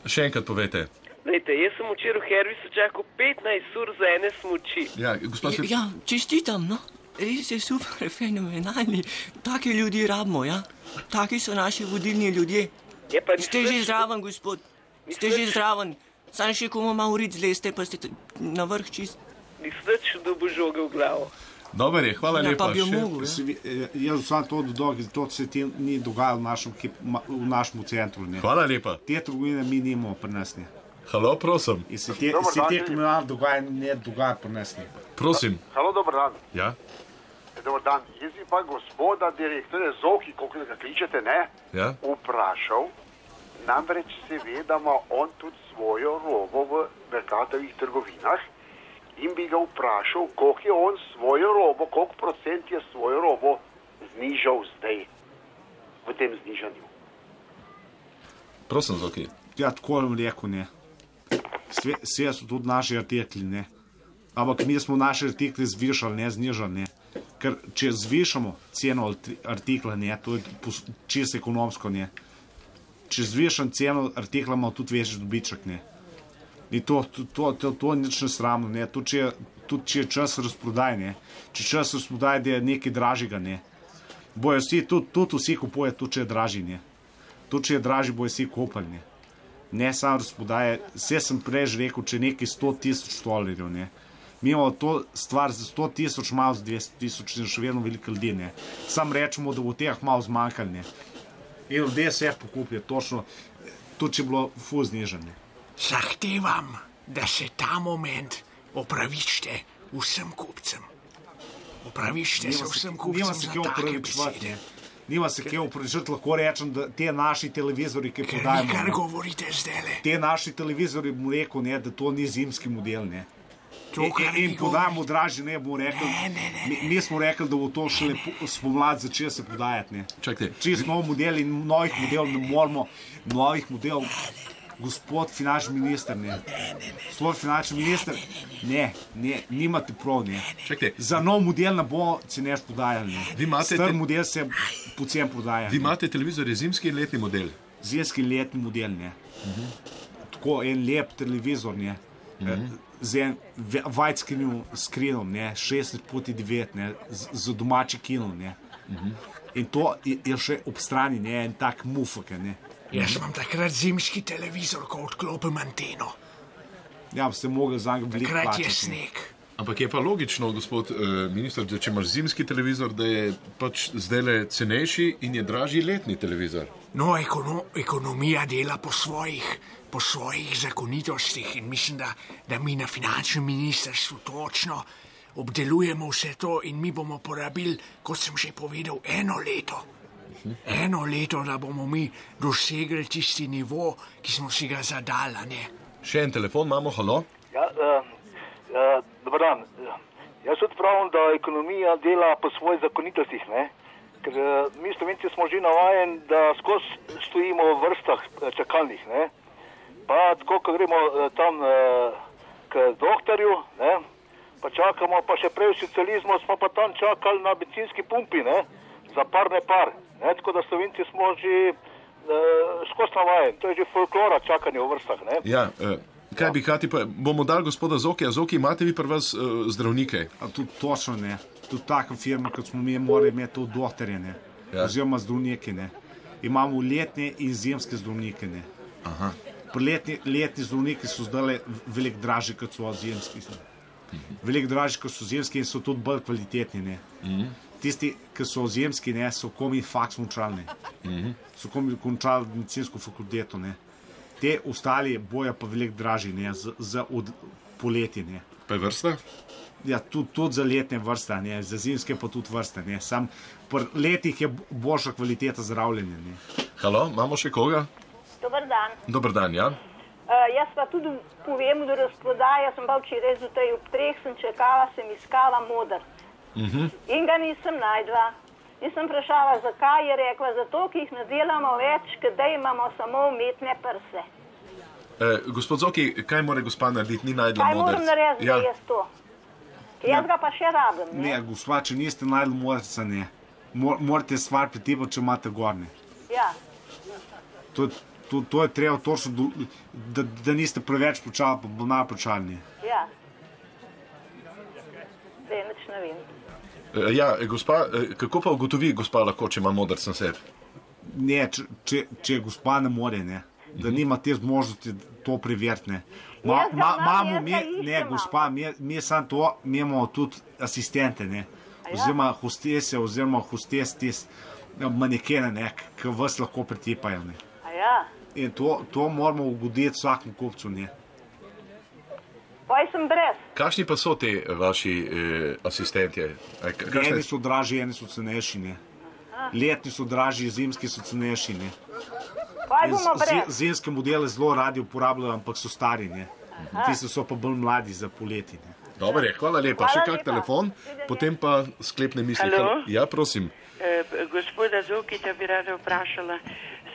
Še enkrat povete. Lejte, jaz sem včeraj v Harrisu čakal 15 ur za ene smuči. Ja, gospod Svet... Ja, čestitam, no. Res je super, fenomenalni. Taki ljudi rabimo, ja. Taki so naši vodilni ljudje. Je pa ste že zraven, gospod. Ste že zraven. Sam še komu malo uric zleste, pa ste na vrh čist. Nisem dobil žoge v glavo. Dober je, hvala Ja, lepa. pa bi jo Še- mogel, ja. Se vi- eh, Jaz sem to dodal, to se ti ni dogajalo v našem, v našem centru. Ne. Hvala lepa. Te trgovine mi nimamo pri nas. Ne. Halo, prosim. In se te, se te Filip. kriminalne dogajanje ne dogaja pri nas. Ne. Prosim. Halo, dober dan. Ja? Dobar dan. Jaz bi pa gospoda direktorja Zoki, koliko ga kličete, ne, Ja? vprašal. Namreč seveda ima on tudi svojo robo v Merkatovih trgovinah in bi ga vprašal, koliko je on svojo robo, koliko procent je svojo robo znižal zdaj v tem znižanju. Prosim, Zoki. Ja, tako vam rekel, ne. Sve- Vse so tudi naši artikli, ne. Ampak mi smo naše artikle zvišali, ne znižali, ne. Ker če zvišamo ceno arti- artikla, ne, to je čisto ekonomsko, ne. Če zvišam ceno artikla, imamo tudi večji dobiček, ne. In to, to, to, to, to nič ne sramno, ne. To, če tudi če je čas razprodajanja, če čas razprodajanja, da je nekaj dražjega. Ne. Bojo vsi, tudi, tudi vsi kupujejo, tudi če je dražji. Ne. Tudi če je dražji, bojo vsi kupili. Ne, ne samo razprodaje. Vse sem prej rekel, če nekaj 100 tisoč dolarjev. Ne. Mi imamo to stvar za 100 tisoč, malo za 200 tisoč, še vedno veliko ljudi. Ne. Sam rečemo, da bo teh malo zmanjkalo. Ne. In ljudje se pokupijo, točno, tudi če je bilo fuznižanje. Zahtevam, da se ta moment opravičite vsem kupcem. Opravičite se vsem Nima kupcem se za kje ne. Nima se kje upravičevati, lahko rečem, da te naši televizori, ki prodajamo. kar govorite zdajle. Te naši televizori, bom rekel, ne, da to ni zimski model. Ne. To, In- kar in, in podajamo dražje, ne bomo rekli. Ne, ne, ne, Mi, mi smo rekli, da bo to šele po- spomladi začelo se ne. Čakajte. Čist nov model in novih modelov ne moramo, novih modelov. Gospod finančni minister, ne. Gospod finančni minister, ne, ne, nimate prav, ne. Čakajte. Za nov model ne bo cenež ne. Imate Star te- model se pocen prodaja. Vi imate televizor, zimski in letni model. Zimski in letni model, ne. Mhm. Tako en lep televizor, ne. Mhm. Z enim widescreen screenom, ne, 16 proti 9, ne, z, z domačim kinom. Ne. Mhm. In to je, je še ob strani, ne, en tak mufak. Ne. Jaz imam takrat zimski televizor, ko odklopim anteno. Ja, ste mogli za njega veliko Takrat je sneg. Ampak je pa logično, gospod uh, minister, da če imaš zimski televizor, da je pač zdaj le cenejši in je dražji letni televizor. No, ekono, ekonomija dela po svojih, po svojih zakonitostih in mislim, da, da mi na finančnem ministrstvu točno obdelujemo vse to in mi bomo porabili, kot sem že povedal, eno leto. Eno leto, da bomo mi dosegli tisti nivo, ki smo si ga zadali. a ne. Še en telefon imamo, halo? Ja, uh, uh, dober dan. Jaz tudi pravim, da ekonomija dela po svojih zakonitostih. Ne? Ker uh, mi, slovenci, smo že navajeni, da skozi stojimo v vrstah eh, čakalnih. Ne? Pa tako, ko gremo uh, tam uh, k doktorju, ne? pa čakamo, pa še prej v socializmu smo pa tam čakali na bencinski pumpi, ne? za par ne par. Ne? Tako da slovenci smo že uh, skozi navajeni, to je že folklora čakanja v vrstah. Ne? Ja, uh, kaj bi hati, pa bomo dali gospoda Zokija. Zoki, imate vi pri vas uh, zdravnike? A tudi točno ne. Tudi taka firma, kot smo mi, mora imeti tudi doktorje, ne. Ja. Oziroma zdravnike, ne. Imamo letne in zimske zdravnike, ne. Aha. Letni, letni zdravniki so zdaj veliko dražji, kot so zimski. Veliko dražji, kot so zimski in so tudi bolj kvalitetni, ne. Mhm. Tisti, ki so zimski, ne, so komi faks končali, ne. Mhm. So komi končali medicinsko fakulteto, ne. Te ostali bojo pa veliko dražji, ne, za, za od, poletje, ne. Pa je vrsta? Ja, tudi, tudi za letne vrste, ne, za zimske pa tudi vrste. Ne. Sam pri letih je boljša kvaliteta zdravljenja. Ne. Halo, imamo še koga? Dobar dan. Dobar dan, ja. Uh, jaz pa tudi povem, da razprodaja, sem pa včeraj zjutraj ob treh, sem čakala, sem iskala modr Mhm. in ga nisem najdla. In sem vprašala, zakaj je rekla, zato, ker jih ne delamo več, ker da imamo samo umetne prse. Eh, gospod Zoki, kaj mora gospa narediti? Ni najdla Kaj moram modrc. narediti, Ja. da jaz to? Jaz ga pa še rabim. Ne? Ne, gospa, če niste najdli modrca, ne. Mor, morate stvar pretipati, če imate gorne. Ja. To, to, to je treba točno, do- da, da niste preveč počali, pa bo napočalni. Ja. Zdaj nič ne vem. Eh, ja, eh, gospa, eh, kako pa ugotovi gospa lahko, če ima modrc na sebi? Ne, če, če, če gospa ne more, ne. Da nima te zmožnosti to preveriti. ne. Ma, ma, jaz mi, ne, gospa, mi, mi samo to, mi imamo tudi asistente, ne. ja? Oziroma hostese, oziroma hostes, tis, manekene, ne, ki vas lahko pretipajo. Ne. A ja. In to, to moramo ugoditi vsakemu kupcu. Ne. Poj sem brez. Kakšni pa so vaši eh, asistenti? Eh, kakšne- Eni so dražji, eni so cenejši. Ne. Letni so dražji, zimski so cenejši. Ne. Zimske modele zelo radi uporabljajo, ampak so stari. Ne. Tisti so pa bolj mladi za poletje. Ne. Dobro, je, hvala lepa. Hvala Še kak lepa. telefon, potem pa sklepne misli. Halo? Ja, prosim. Eh, gospoda Zokita bi rada vprašala.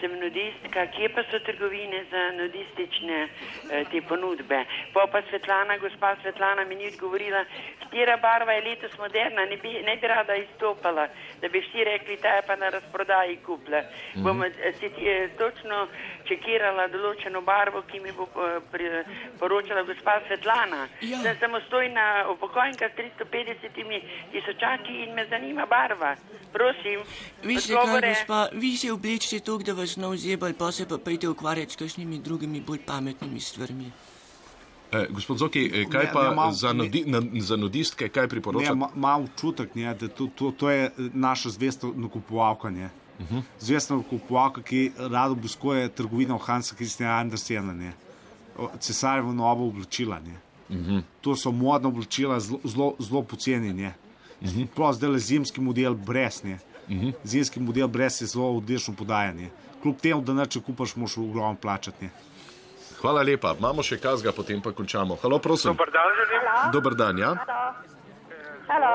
Sem nudistka, kje pa so trgovine za nudistične eh, te ponudbe. Pa pa Svetlana, gospa Svetlana mi ni odgovorila, katera barva je letos moderna, ne bi, ne bi rada izstopala, da bi vsi rekli, ta je pa na razprodaji kupla. Mhm. Bom eh, citi- eh, točno čekirala določeno barvo, ki mi bo eh, pri, poročala gospa Svetlana. Ja. Sem samostojna upokojenka s 350 tisočaki in me zanima barva. Prosim, Veste kaj, odgovore. gospa, vi se oblečite tako, da vas ne ozebal, pa se pa pejte ukvarjati s kakšnimi drugimi bolj pametnimi stvarmi. Eh, gospod Zoki, eh, kaj Ne, pa ne, mal- za, nudi, na, za nudistke, kaj Ne, priporočate? ma, malo občutek, ne, da to, to, to je naša zvesta nakupovalka. Ne. Uh -huh. Zvesta nakupovalka, ki rado obiskuje trgovino Hansa Kristjana Andersena, ne. Cesarjevo novo oblačila. Ne. Uh -huh. To so modna oblačila, zelo- poceni. ne. Prav zdaj le zimski model brez. Ne. Zimski model brez je zelo odlično podajanje. Kljub temu, da neče kupaš, moš ogromno plačati. Ne. Hvala lepa. Imamo še kazga, potem pa končamo. Halo, prosim. Dobar dan želim. Dobar dan, ja. Halo.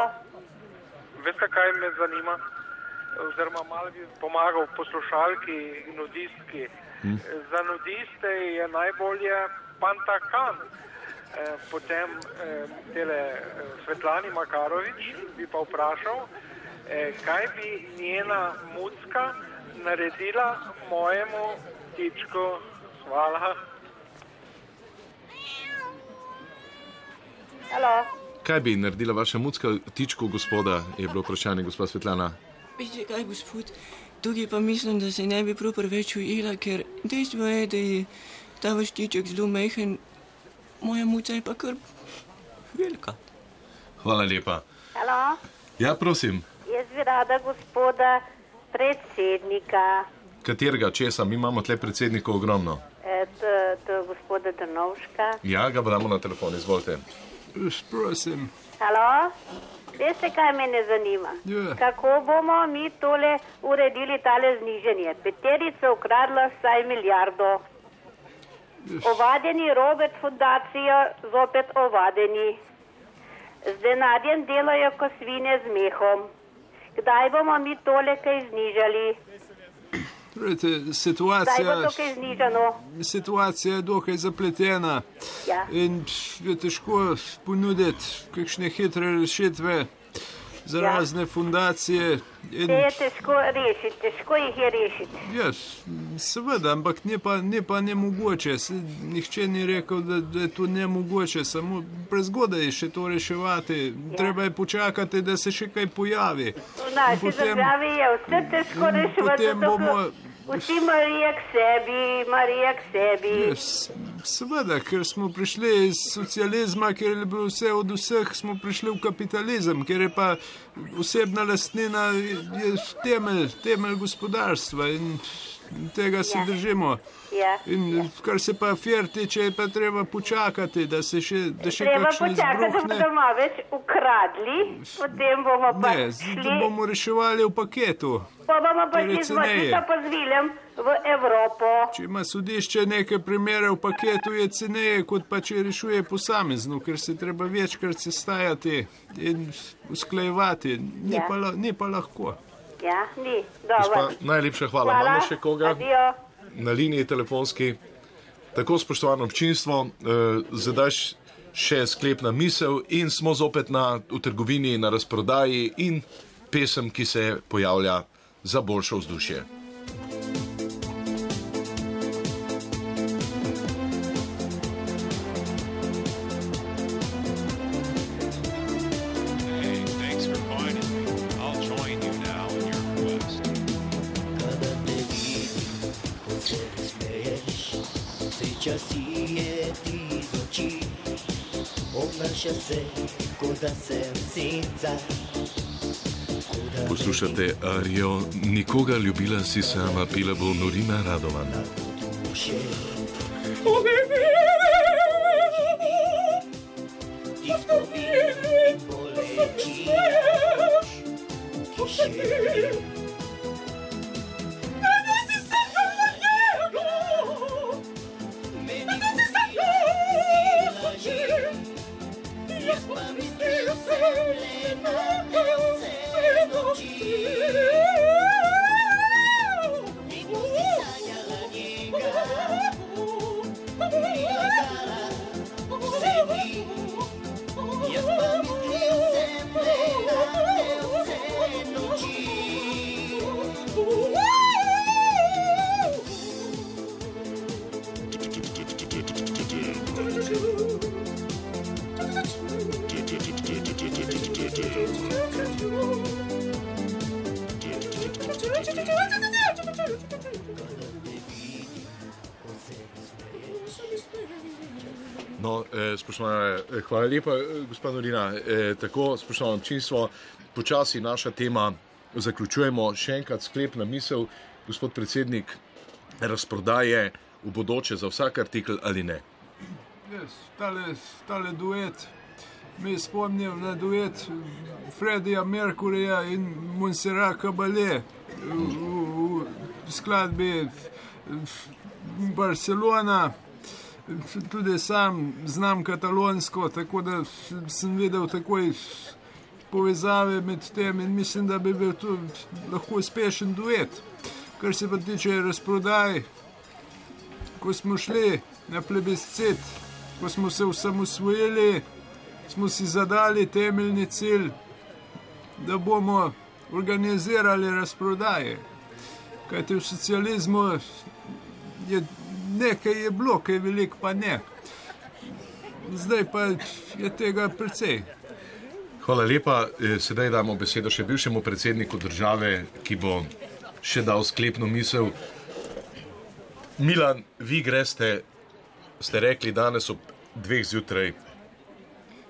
Veste, kaj me zanima? Oziroma, malo bi pomagal poslušalki in nudistki. Hm. Za nudiste je najbolje Pantakan. Eh, Potem eh, tele eh, Svetlani Makarovič bi pa vprašal, eh, kaj bi njena mucka naredila mojemu tičku. Hvala. Halo. Kaj bi naredila vaša mucka tičko gospoda, je bilo vprašanje gospa Svetlana. Veste kaj, gospod, tukaj pa mislim, da se ne bi prav preveč ujela, ker dejstvo je, da je ta vaš tiček zelo mehen, moja muca je pa kar velika. Hvala lepa. Halo. Ja, prosim, Jaz bi rada gospoda predsednika, katerega česa? Mi imamo tle predsednikov ogromno. eh, to, to gospoda Drnovška. Ja, ga damo na telefon, izvolite. Prosim. Halo? Veste, kaj mene zanima? Ja. Kako bomo mi tole uredili tale zniženje? Peterica ukradla vsaj milijardo. Ovadeni Robert fundacijo, zopet ovadeni. Z denarjem delajo ko svine z mehom. Kdaj bomo mi tole kaj znižali? Bo situacija, situacija je dokaj zapletena Ja. in je težko ponuditi kakšne hitre rešitve za Ja. razne fundacije. In, Te je težko rešiti, težko jih je rešiti. ja, seveda, ampak ne pa, ne pa nemogoče. Se, nihče ni rekel, da, da je to nemogoče, samo prezgodaj je še to reševati. Ja. Treba je počakati, da se še kaj pojavi. V naši Potem- državi je vse težko reševati, potem bomo- vsi Marija k sebi, Marija k sebi. Ja, s- Seveda, ker smo prišli iz socializma, ker je bilo vse od vseh, smo prišli v kapitalizem, ker je pa osebna lastnina je temelj, temelj gospodarstva in tega se Ja. držimo. Ja, In kar se pa afer tiče, je pa treba počakati, da se še, da še Treba počakati, da izbruhne. bodo malo več ukradli, potem bomo pa Ne, šli, da bomo reševali v paketu. pa bomo pa torej šli z ceneje. Matico pa z Viljem v Evropo. Če ima sodišče neke primere v paketu, je ceneje, kot pa če rešuje posamezno, ker se treba večkrat sestajati in usklajevati. Ni, Ja. pa, ni pa lahko. Ja, ni, Gospa, najlepša hvala. Hvala, Imamo še koga adijo. na liniji telefonski. Tako spoštovano občinstvo, eh, zdaj še sklepna misel in smo zopet na, v trgovini na razprodaji in pesem, ki se pojavlja za boljšo vzdušje. Poslušate Arijo, nikoga ljubila si sama, pila bo Norina Radovan. Duše, ti spomin in boleči. Kiše. Jaz pa mislim, se spoštovana, eh, hvala lepa, eh, gospod Norina. Eh, tako, spoštovano občinstvo, počasi naša tema zaključujemo. Še enkrat sklepna misel, gospod predsednik, razprodaje v bodoče za vsak artikel ali ne. Yes, tale, tale duet, me spomnim na duet Fredija Merkurija in Monsera Caballé v, v, v skladbi Barcelona. Tudi sam znam katalonsko, tako da sem videl takoj povezave med tem in mislim, da bi bil to lahko uspešen duet. Kar se pa tiče razprodaj, ko smo šli na plebiscit, ko smo se osamosvojili, smo si zadali temeljni cilj, da bomo organizirali razprodaje. Kajti v socializmu je nekaj je bilo, kaj veliko pa ne. Zdaj pa je tega precej. Hvala lepa. Eh, Sedaj damo besedo še bivšemu predsedniku države, ki bo še dal sklepno misel. Milan, vi greste, ste rekli danes ob dveh zjutraj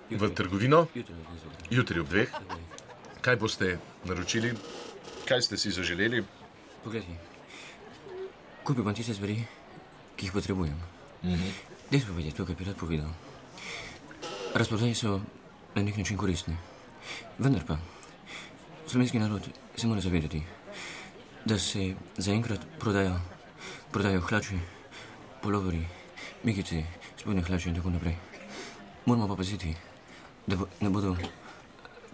v trgovino, jutri ob dveh. Kaj boste naročili, kaj ste si zaželeli? Poglej, kupil bom tiste stvari, ki jih potrebujem. Mhm. Dejstvo je, to, kar bi rad povedal. Razprodaje so na nek način koristne. Vendar pa, slovenski narod se mora zavedati, da se zaenkrat prodajo, prodajo hlači, poloveri, mikice, spodnje hlače in tako naprej. Moramo pa paziti, da bo, ne bodo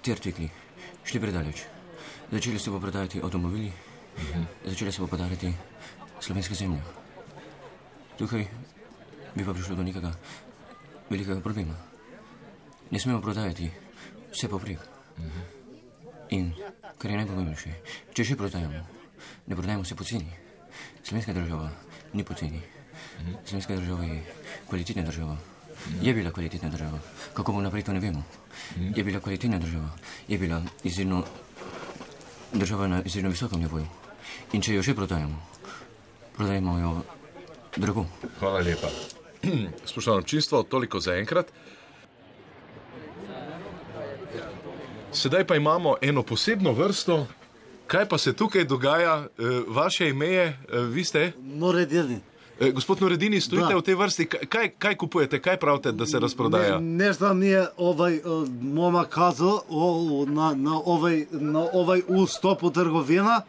ti artikli šli predaleč. Začeli se bo prodajati avtomobili, začeli se bo prodajati slovenska zemlja. Tukaj bi pa prišlo do nekega velikega problema. Ne smemo prodajati vse poprek. In kar je najpomembnejše, če že prodajamo, ne prodajamo vse poceni. Slovenska država ni poceni. Slovenska država je kvalitetna država. Je bila kvalitetna država. Kako bo naprej, to ne vemo. Je bila kvalitetna država. Je bila izjemno država na izjemno visokem nivoju. In če jo že prodajamo, prodajemo jo drago. Hvala lepa. Spoštovano občinstvo, toliko za enkrat. Sedaj pa imamo eno posebno vrsto. Kaj pa se tukaj dogaja? E, Vaše ime je, e, vi ste? Noredini. E, Gospod Noredini, stojite Da. v tej vrsti. Kaj- Kaj, kupujete, kaj pravite, da se razprodaja? Ne, nešto mi je ovaj moma kazal o, na, na, ovaj, na ovaj vstopu trgovina,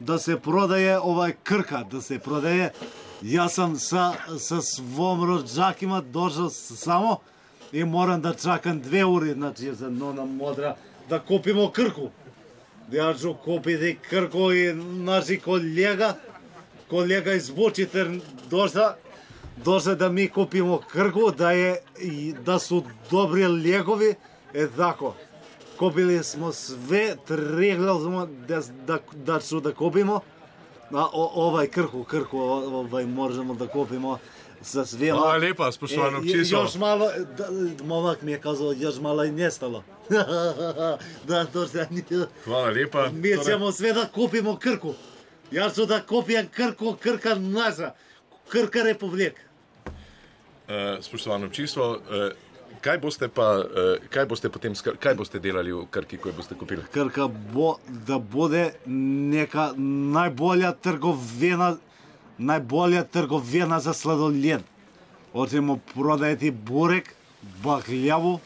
da se prodaje ovaj krka, da se prodaje. Јас сам са, со свом роджакима дошол само и морам да чакам две ури, значи за нона модра да купимо крку. Дејаджо купи де крку и наши колега, колега из Бучитер дошла дошла да ми купимо крку, да е и да су добри легови, е тако. Купили смо све, трегнал смо да, да, да, да, да купимо, a o, ovaj krku o- ovaj možemo da kupimo svema. Hvala lepa, spoštovano E, občinstvo. Još malo, da, momak mi je kazao, još malo je nestalo. da, to se Hvala lepa. Mi ćemo sve da kupimo krku. Ja ću da kupijem krku, krka naša, krka republika. E, Spoštovano občinstvo, e, kaj boste pa, e, kaj boste potem, kaj boste delali v Krki, ko jo boste kupili? Krka bo, da bude neka najbolja trgovina, najbolja trgovina za sladoled. Hoćemo prodajati burek, bakljavu,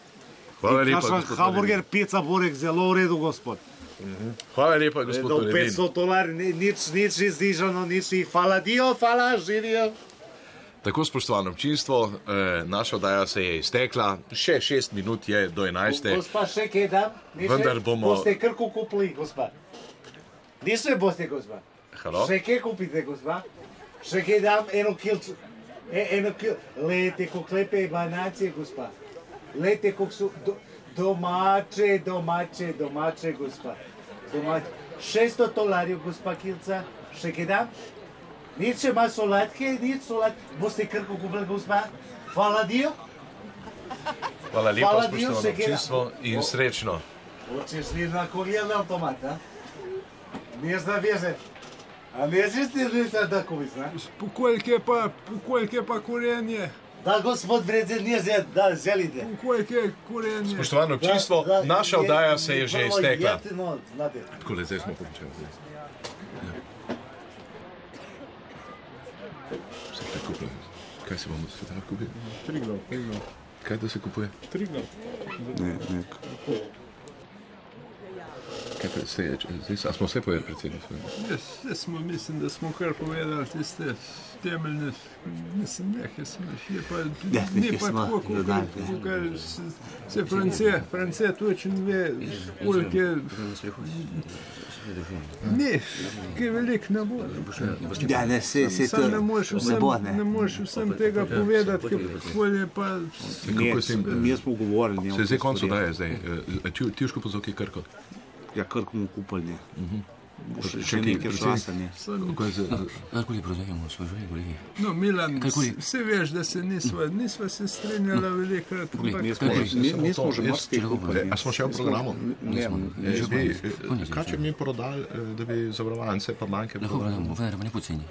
Hvala lepa, gospod hamburger, pizza, burek, zelo u redu, gospod. Hvala lepa, gospod Noredin. 500 dolari, ni- nič, nič izdižano, nič hvala dio, hvala, živijo. Tako, spoštovano občinstvo, e, naša oddaja se je iztekla, še šest minut je do enajste. Gospa, še kaj? Niče? Vendar bomo- Boste krku kupili, gospa. Niče boste, gospa. Halo? Še kaj kupite, gospa? Še kaj dam, eno kilco. E, eno kil... Lejte, kako lepe banacije, gospa. Lejte, kako su do, domače, domače, domače, gospa. Domače. 600 dolarjev, gospa kilca. Še kaj dam? Nič ima solatke, nič solatke. Boste krku kupili, gospa? Hvala dio. Hvala lepa, Hvala Dio, občinstvo in srečno. Hoćeš li na kolijena automat, a? Ne zna veze. A nećeš ti li sad da kupiš, a? Pokoljke pa, pokoljke pa korenje. Da, gospod predsednik, da želite. Kojke korenje. Spoštovano občinstvo, naša oddaja se je že iztekla. Tako, zdaj smo končali. Kaj kupuje? Kaj se bomo sveta kupili? Triglav, triglav. Kaj to se kupuje? Triglav. Ne, ne. Kaj pa se je? Zdaj, a smo vse povedali, predsednik? Jaz, jaz smo, mislim, da smo kar povedali tiste temeljne, mislim, nekaj smo, je pa, Ja, ni nekaj pa tako, kot ja. se, se France, France točno ve, koliko je, ne, kaj velik ne bo. Ja, ne, se- se to ne moreš ne vsem, bo, ne. ne moreš vsem tega povedati, ker bolje pa... Ne, mi smo govorili. ne, Se je zdaj konc gospodje. oddaje, zdaj. Eh, Ti tiško pozovki Krko. Ja, Krk bomo kupili. ne. Bo predsednik? ne. Kako je z- z- Karkoli prodajamo, smo že kolegi. No, Milan, vse veš, da se nisva, nisva se strinjala velikrat. Poglej, ampak- mi smo- že marsikaj kupili. A smo še v programu? Ne, Eh, Kaj če mi prodali, eh, da bi zavarovance pa banke? Lahko prodamo, vendar ne poceni.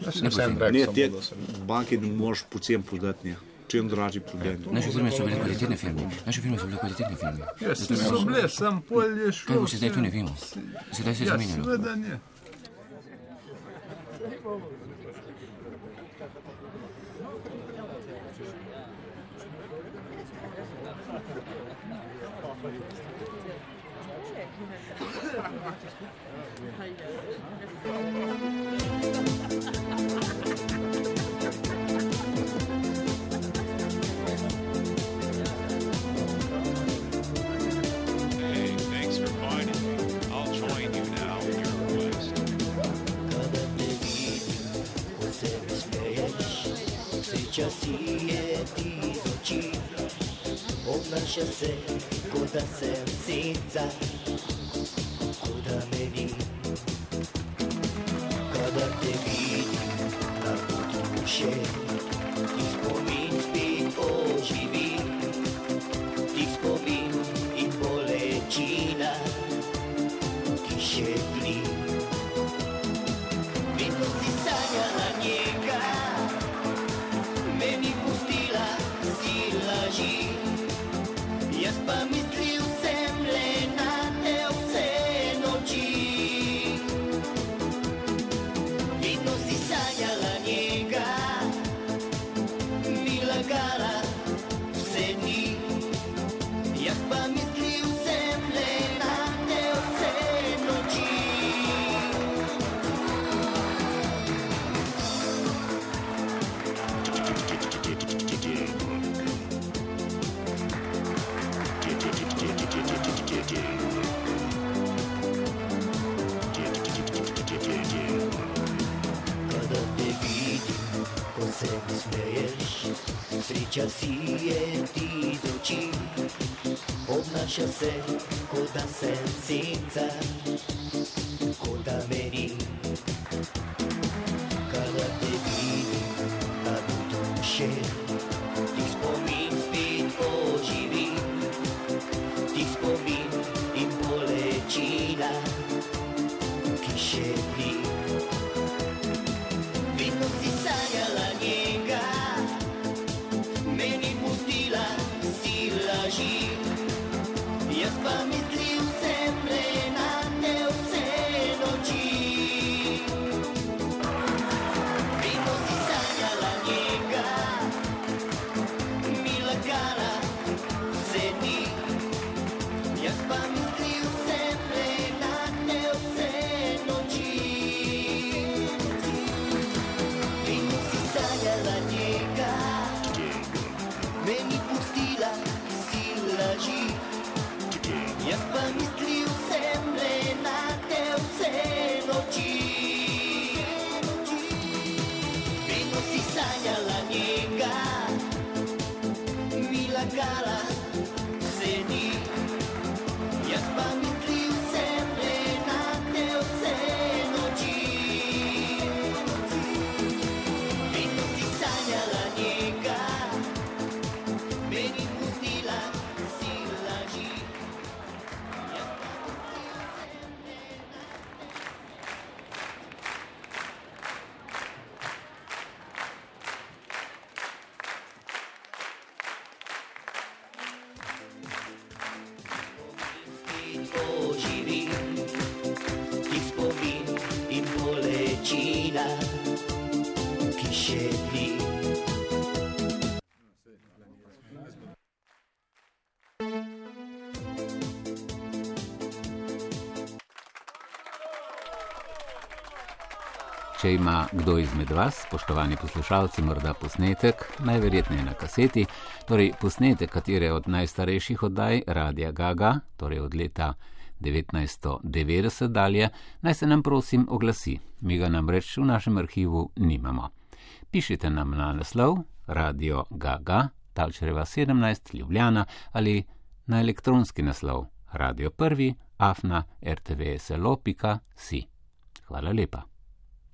Ja, sem Ne vseeno poceni. rekel, Ne, samo te da sem- banke ne moreš pocen prodati. Ne. Čim dražji prodaj. Naše firme so bile kvalitetne firme. Naše firme so bile kvalitetne firme. Ja, Zato ne so bomo- bile, sam pol je šlo. Kaj bo se zdaj, to ne vse. vemo. Sedaj se je Ja, zamenjalo. seveda ne. Sjeća sije ti iz oči. Obnaša se Kuda da se sica Ko da meni Kada te vidim na putu duše Ti spit oživi Počasí je týdočí, obnaša se koda se cinca, koda. Kada te vidim, a budu šel, Če ima kdo izmed vas, spoštovani poslušalci, morda posnetek, najverjetneje na kaseti, torej posnetek katere od najstarejših oddaj Radia Gaga, torej od leta 1990 dalje, naj se nam prosim oglasi. Mi ga namreč v našem arhivu nimamo. Pišite nam na naslov Radio Gaga, Talčereva 17, Ljubljana ali na elektronski naslov Radio 1, afna rtvslo.si. Hvala lepa.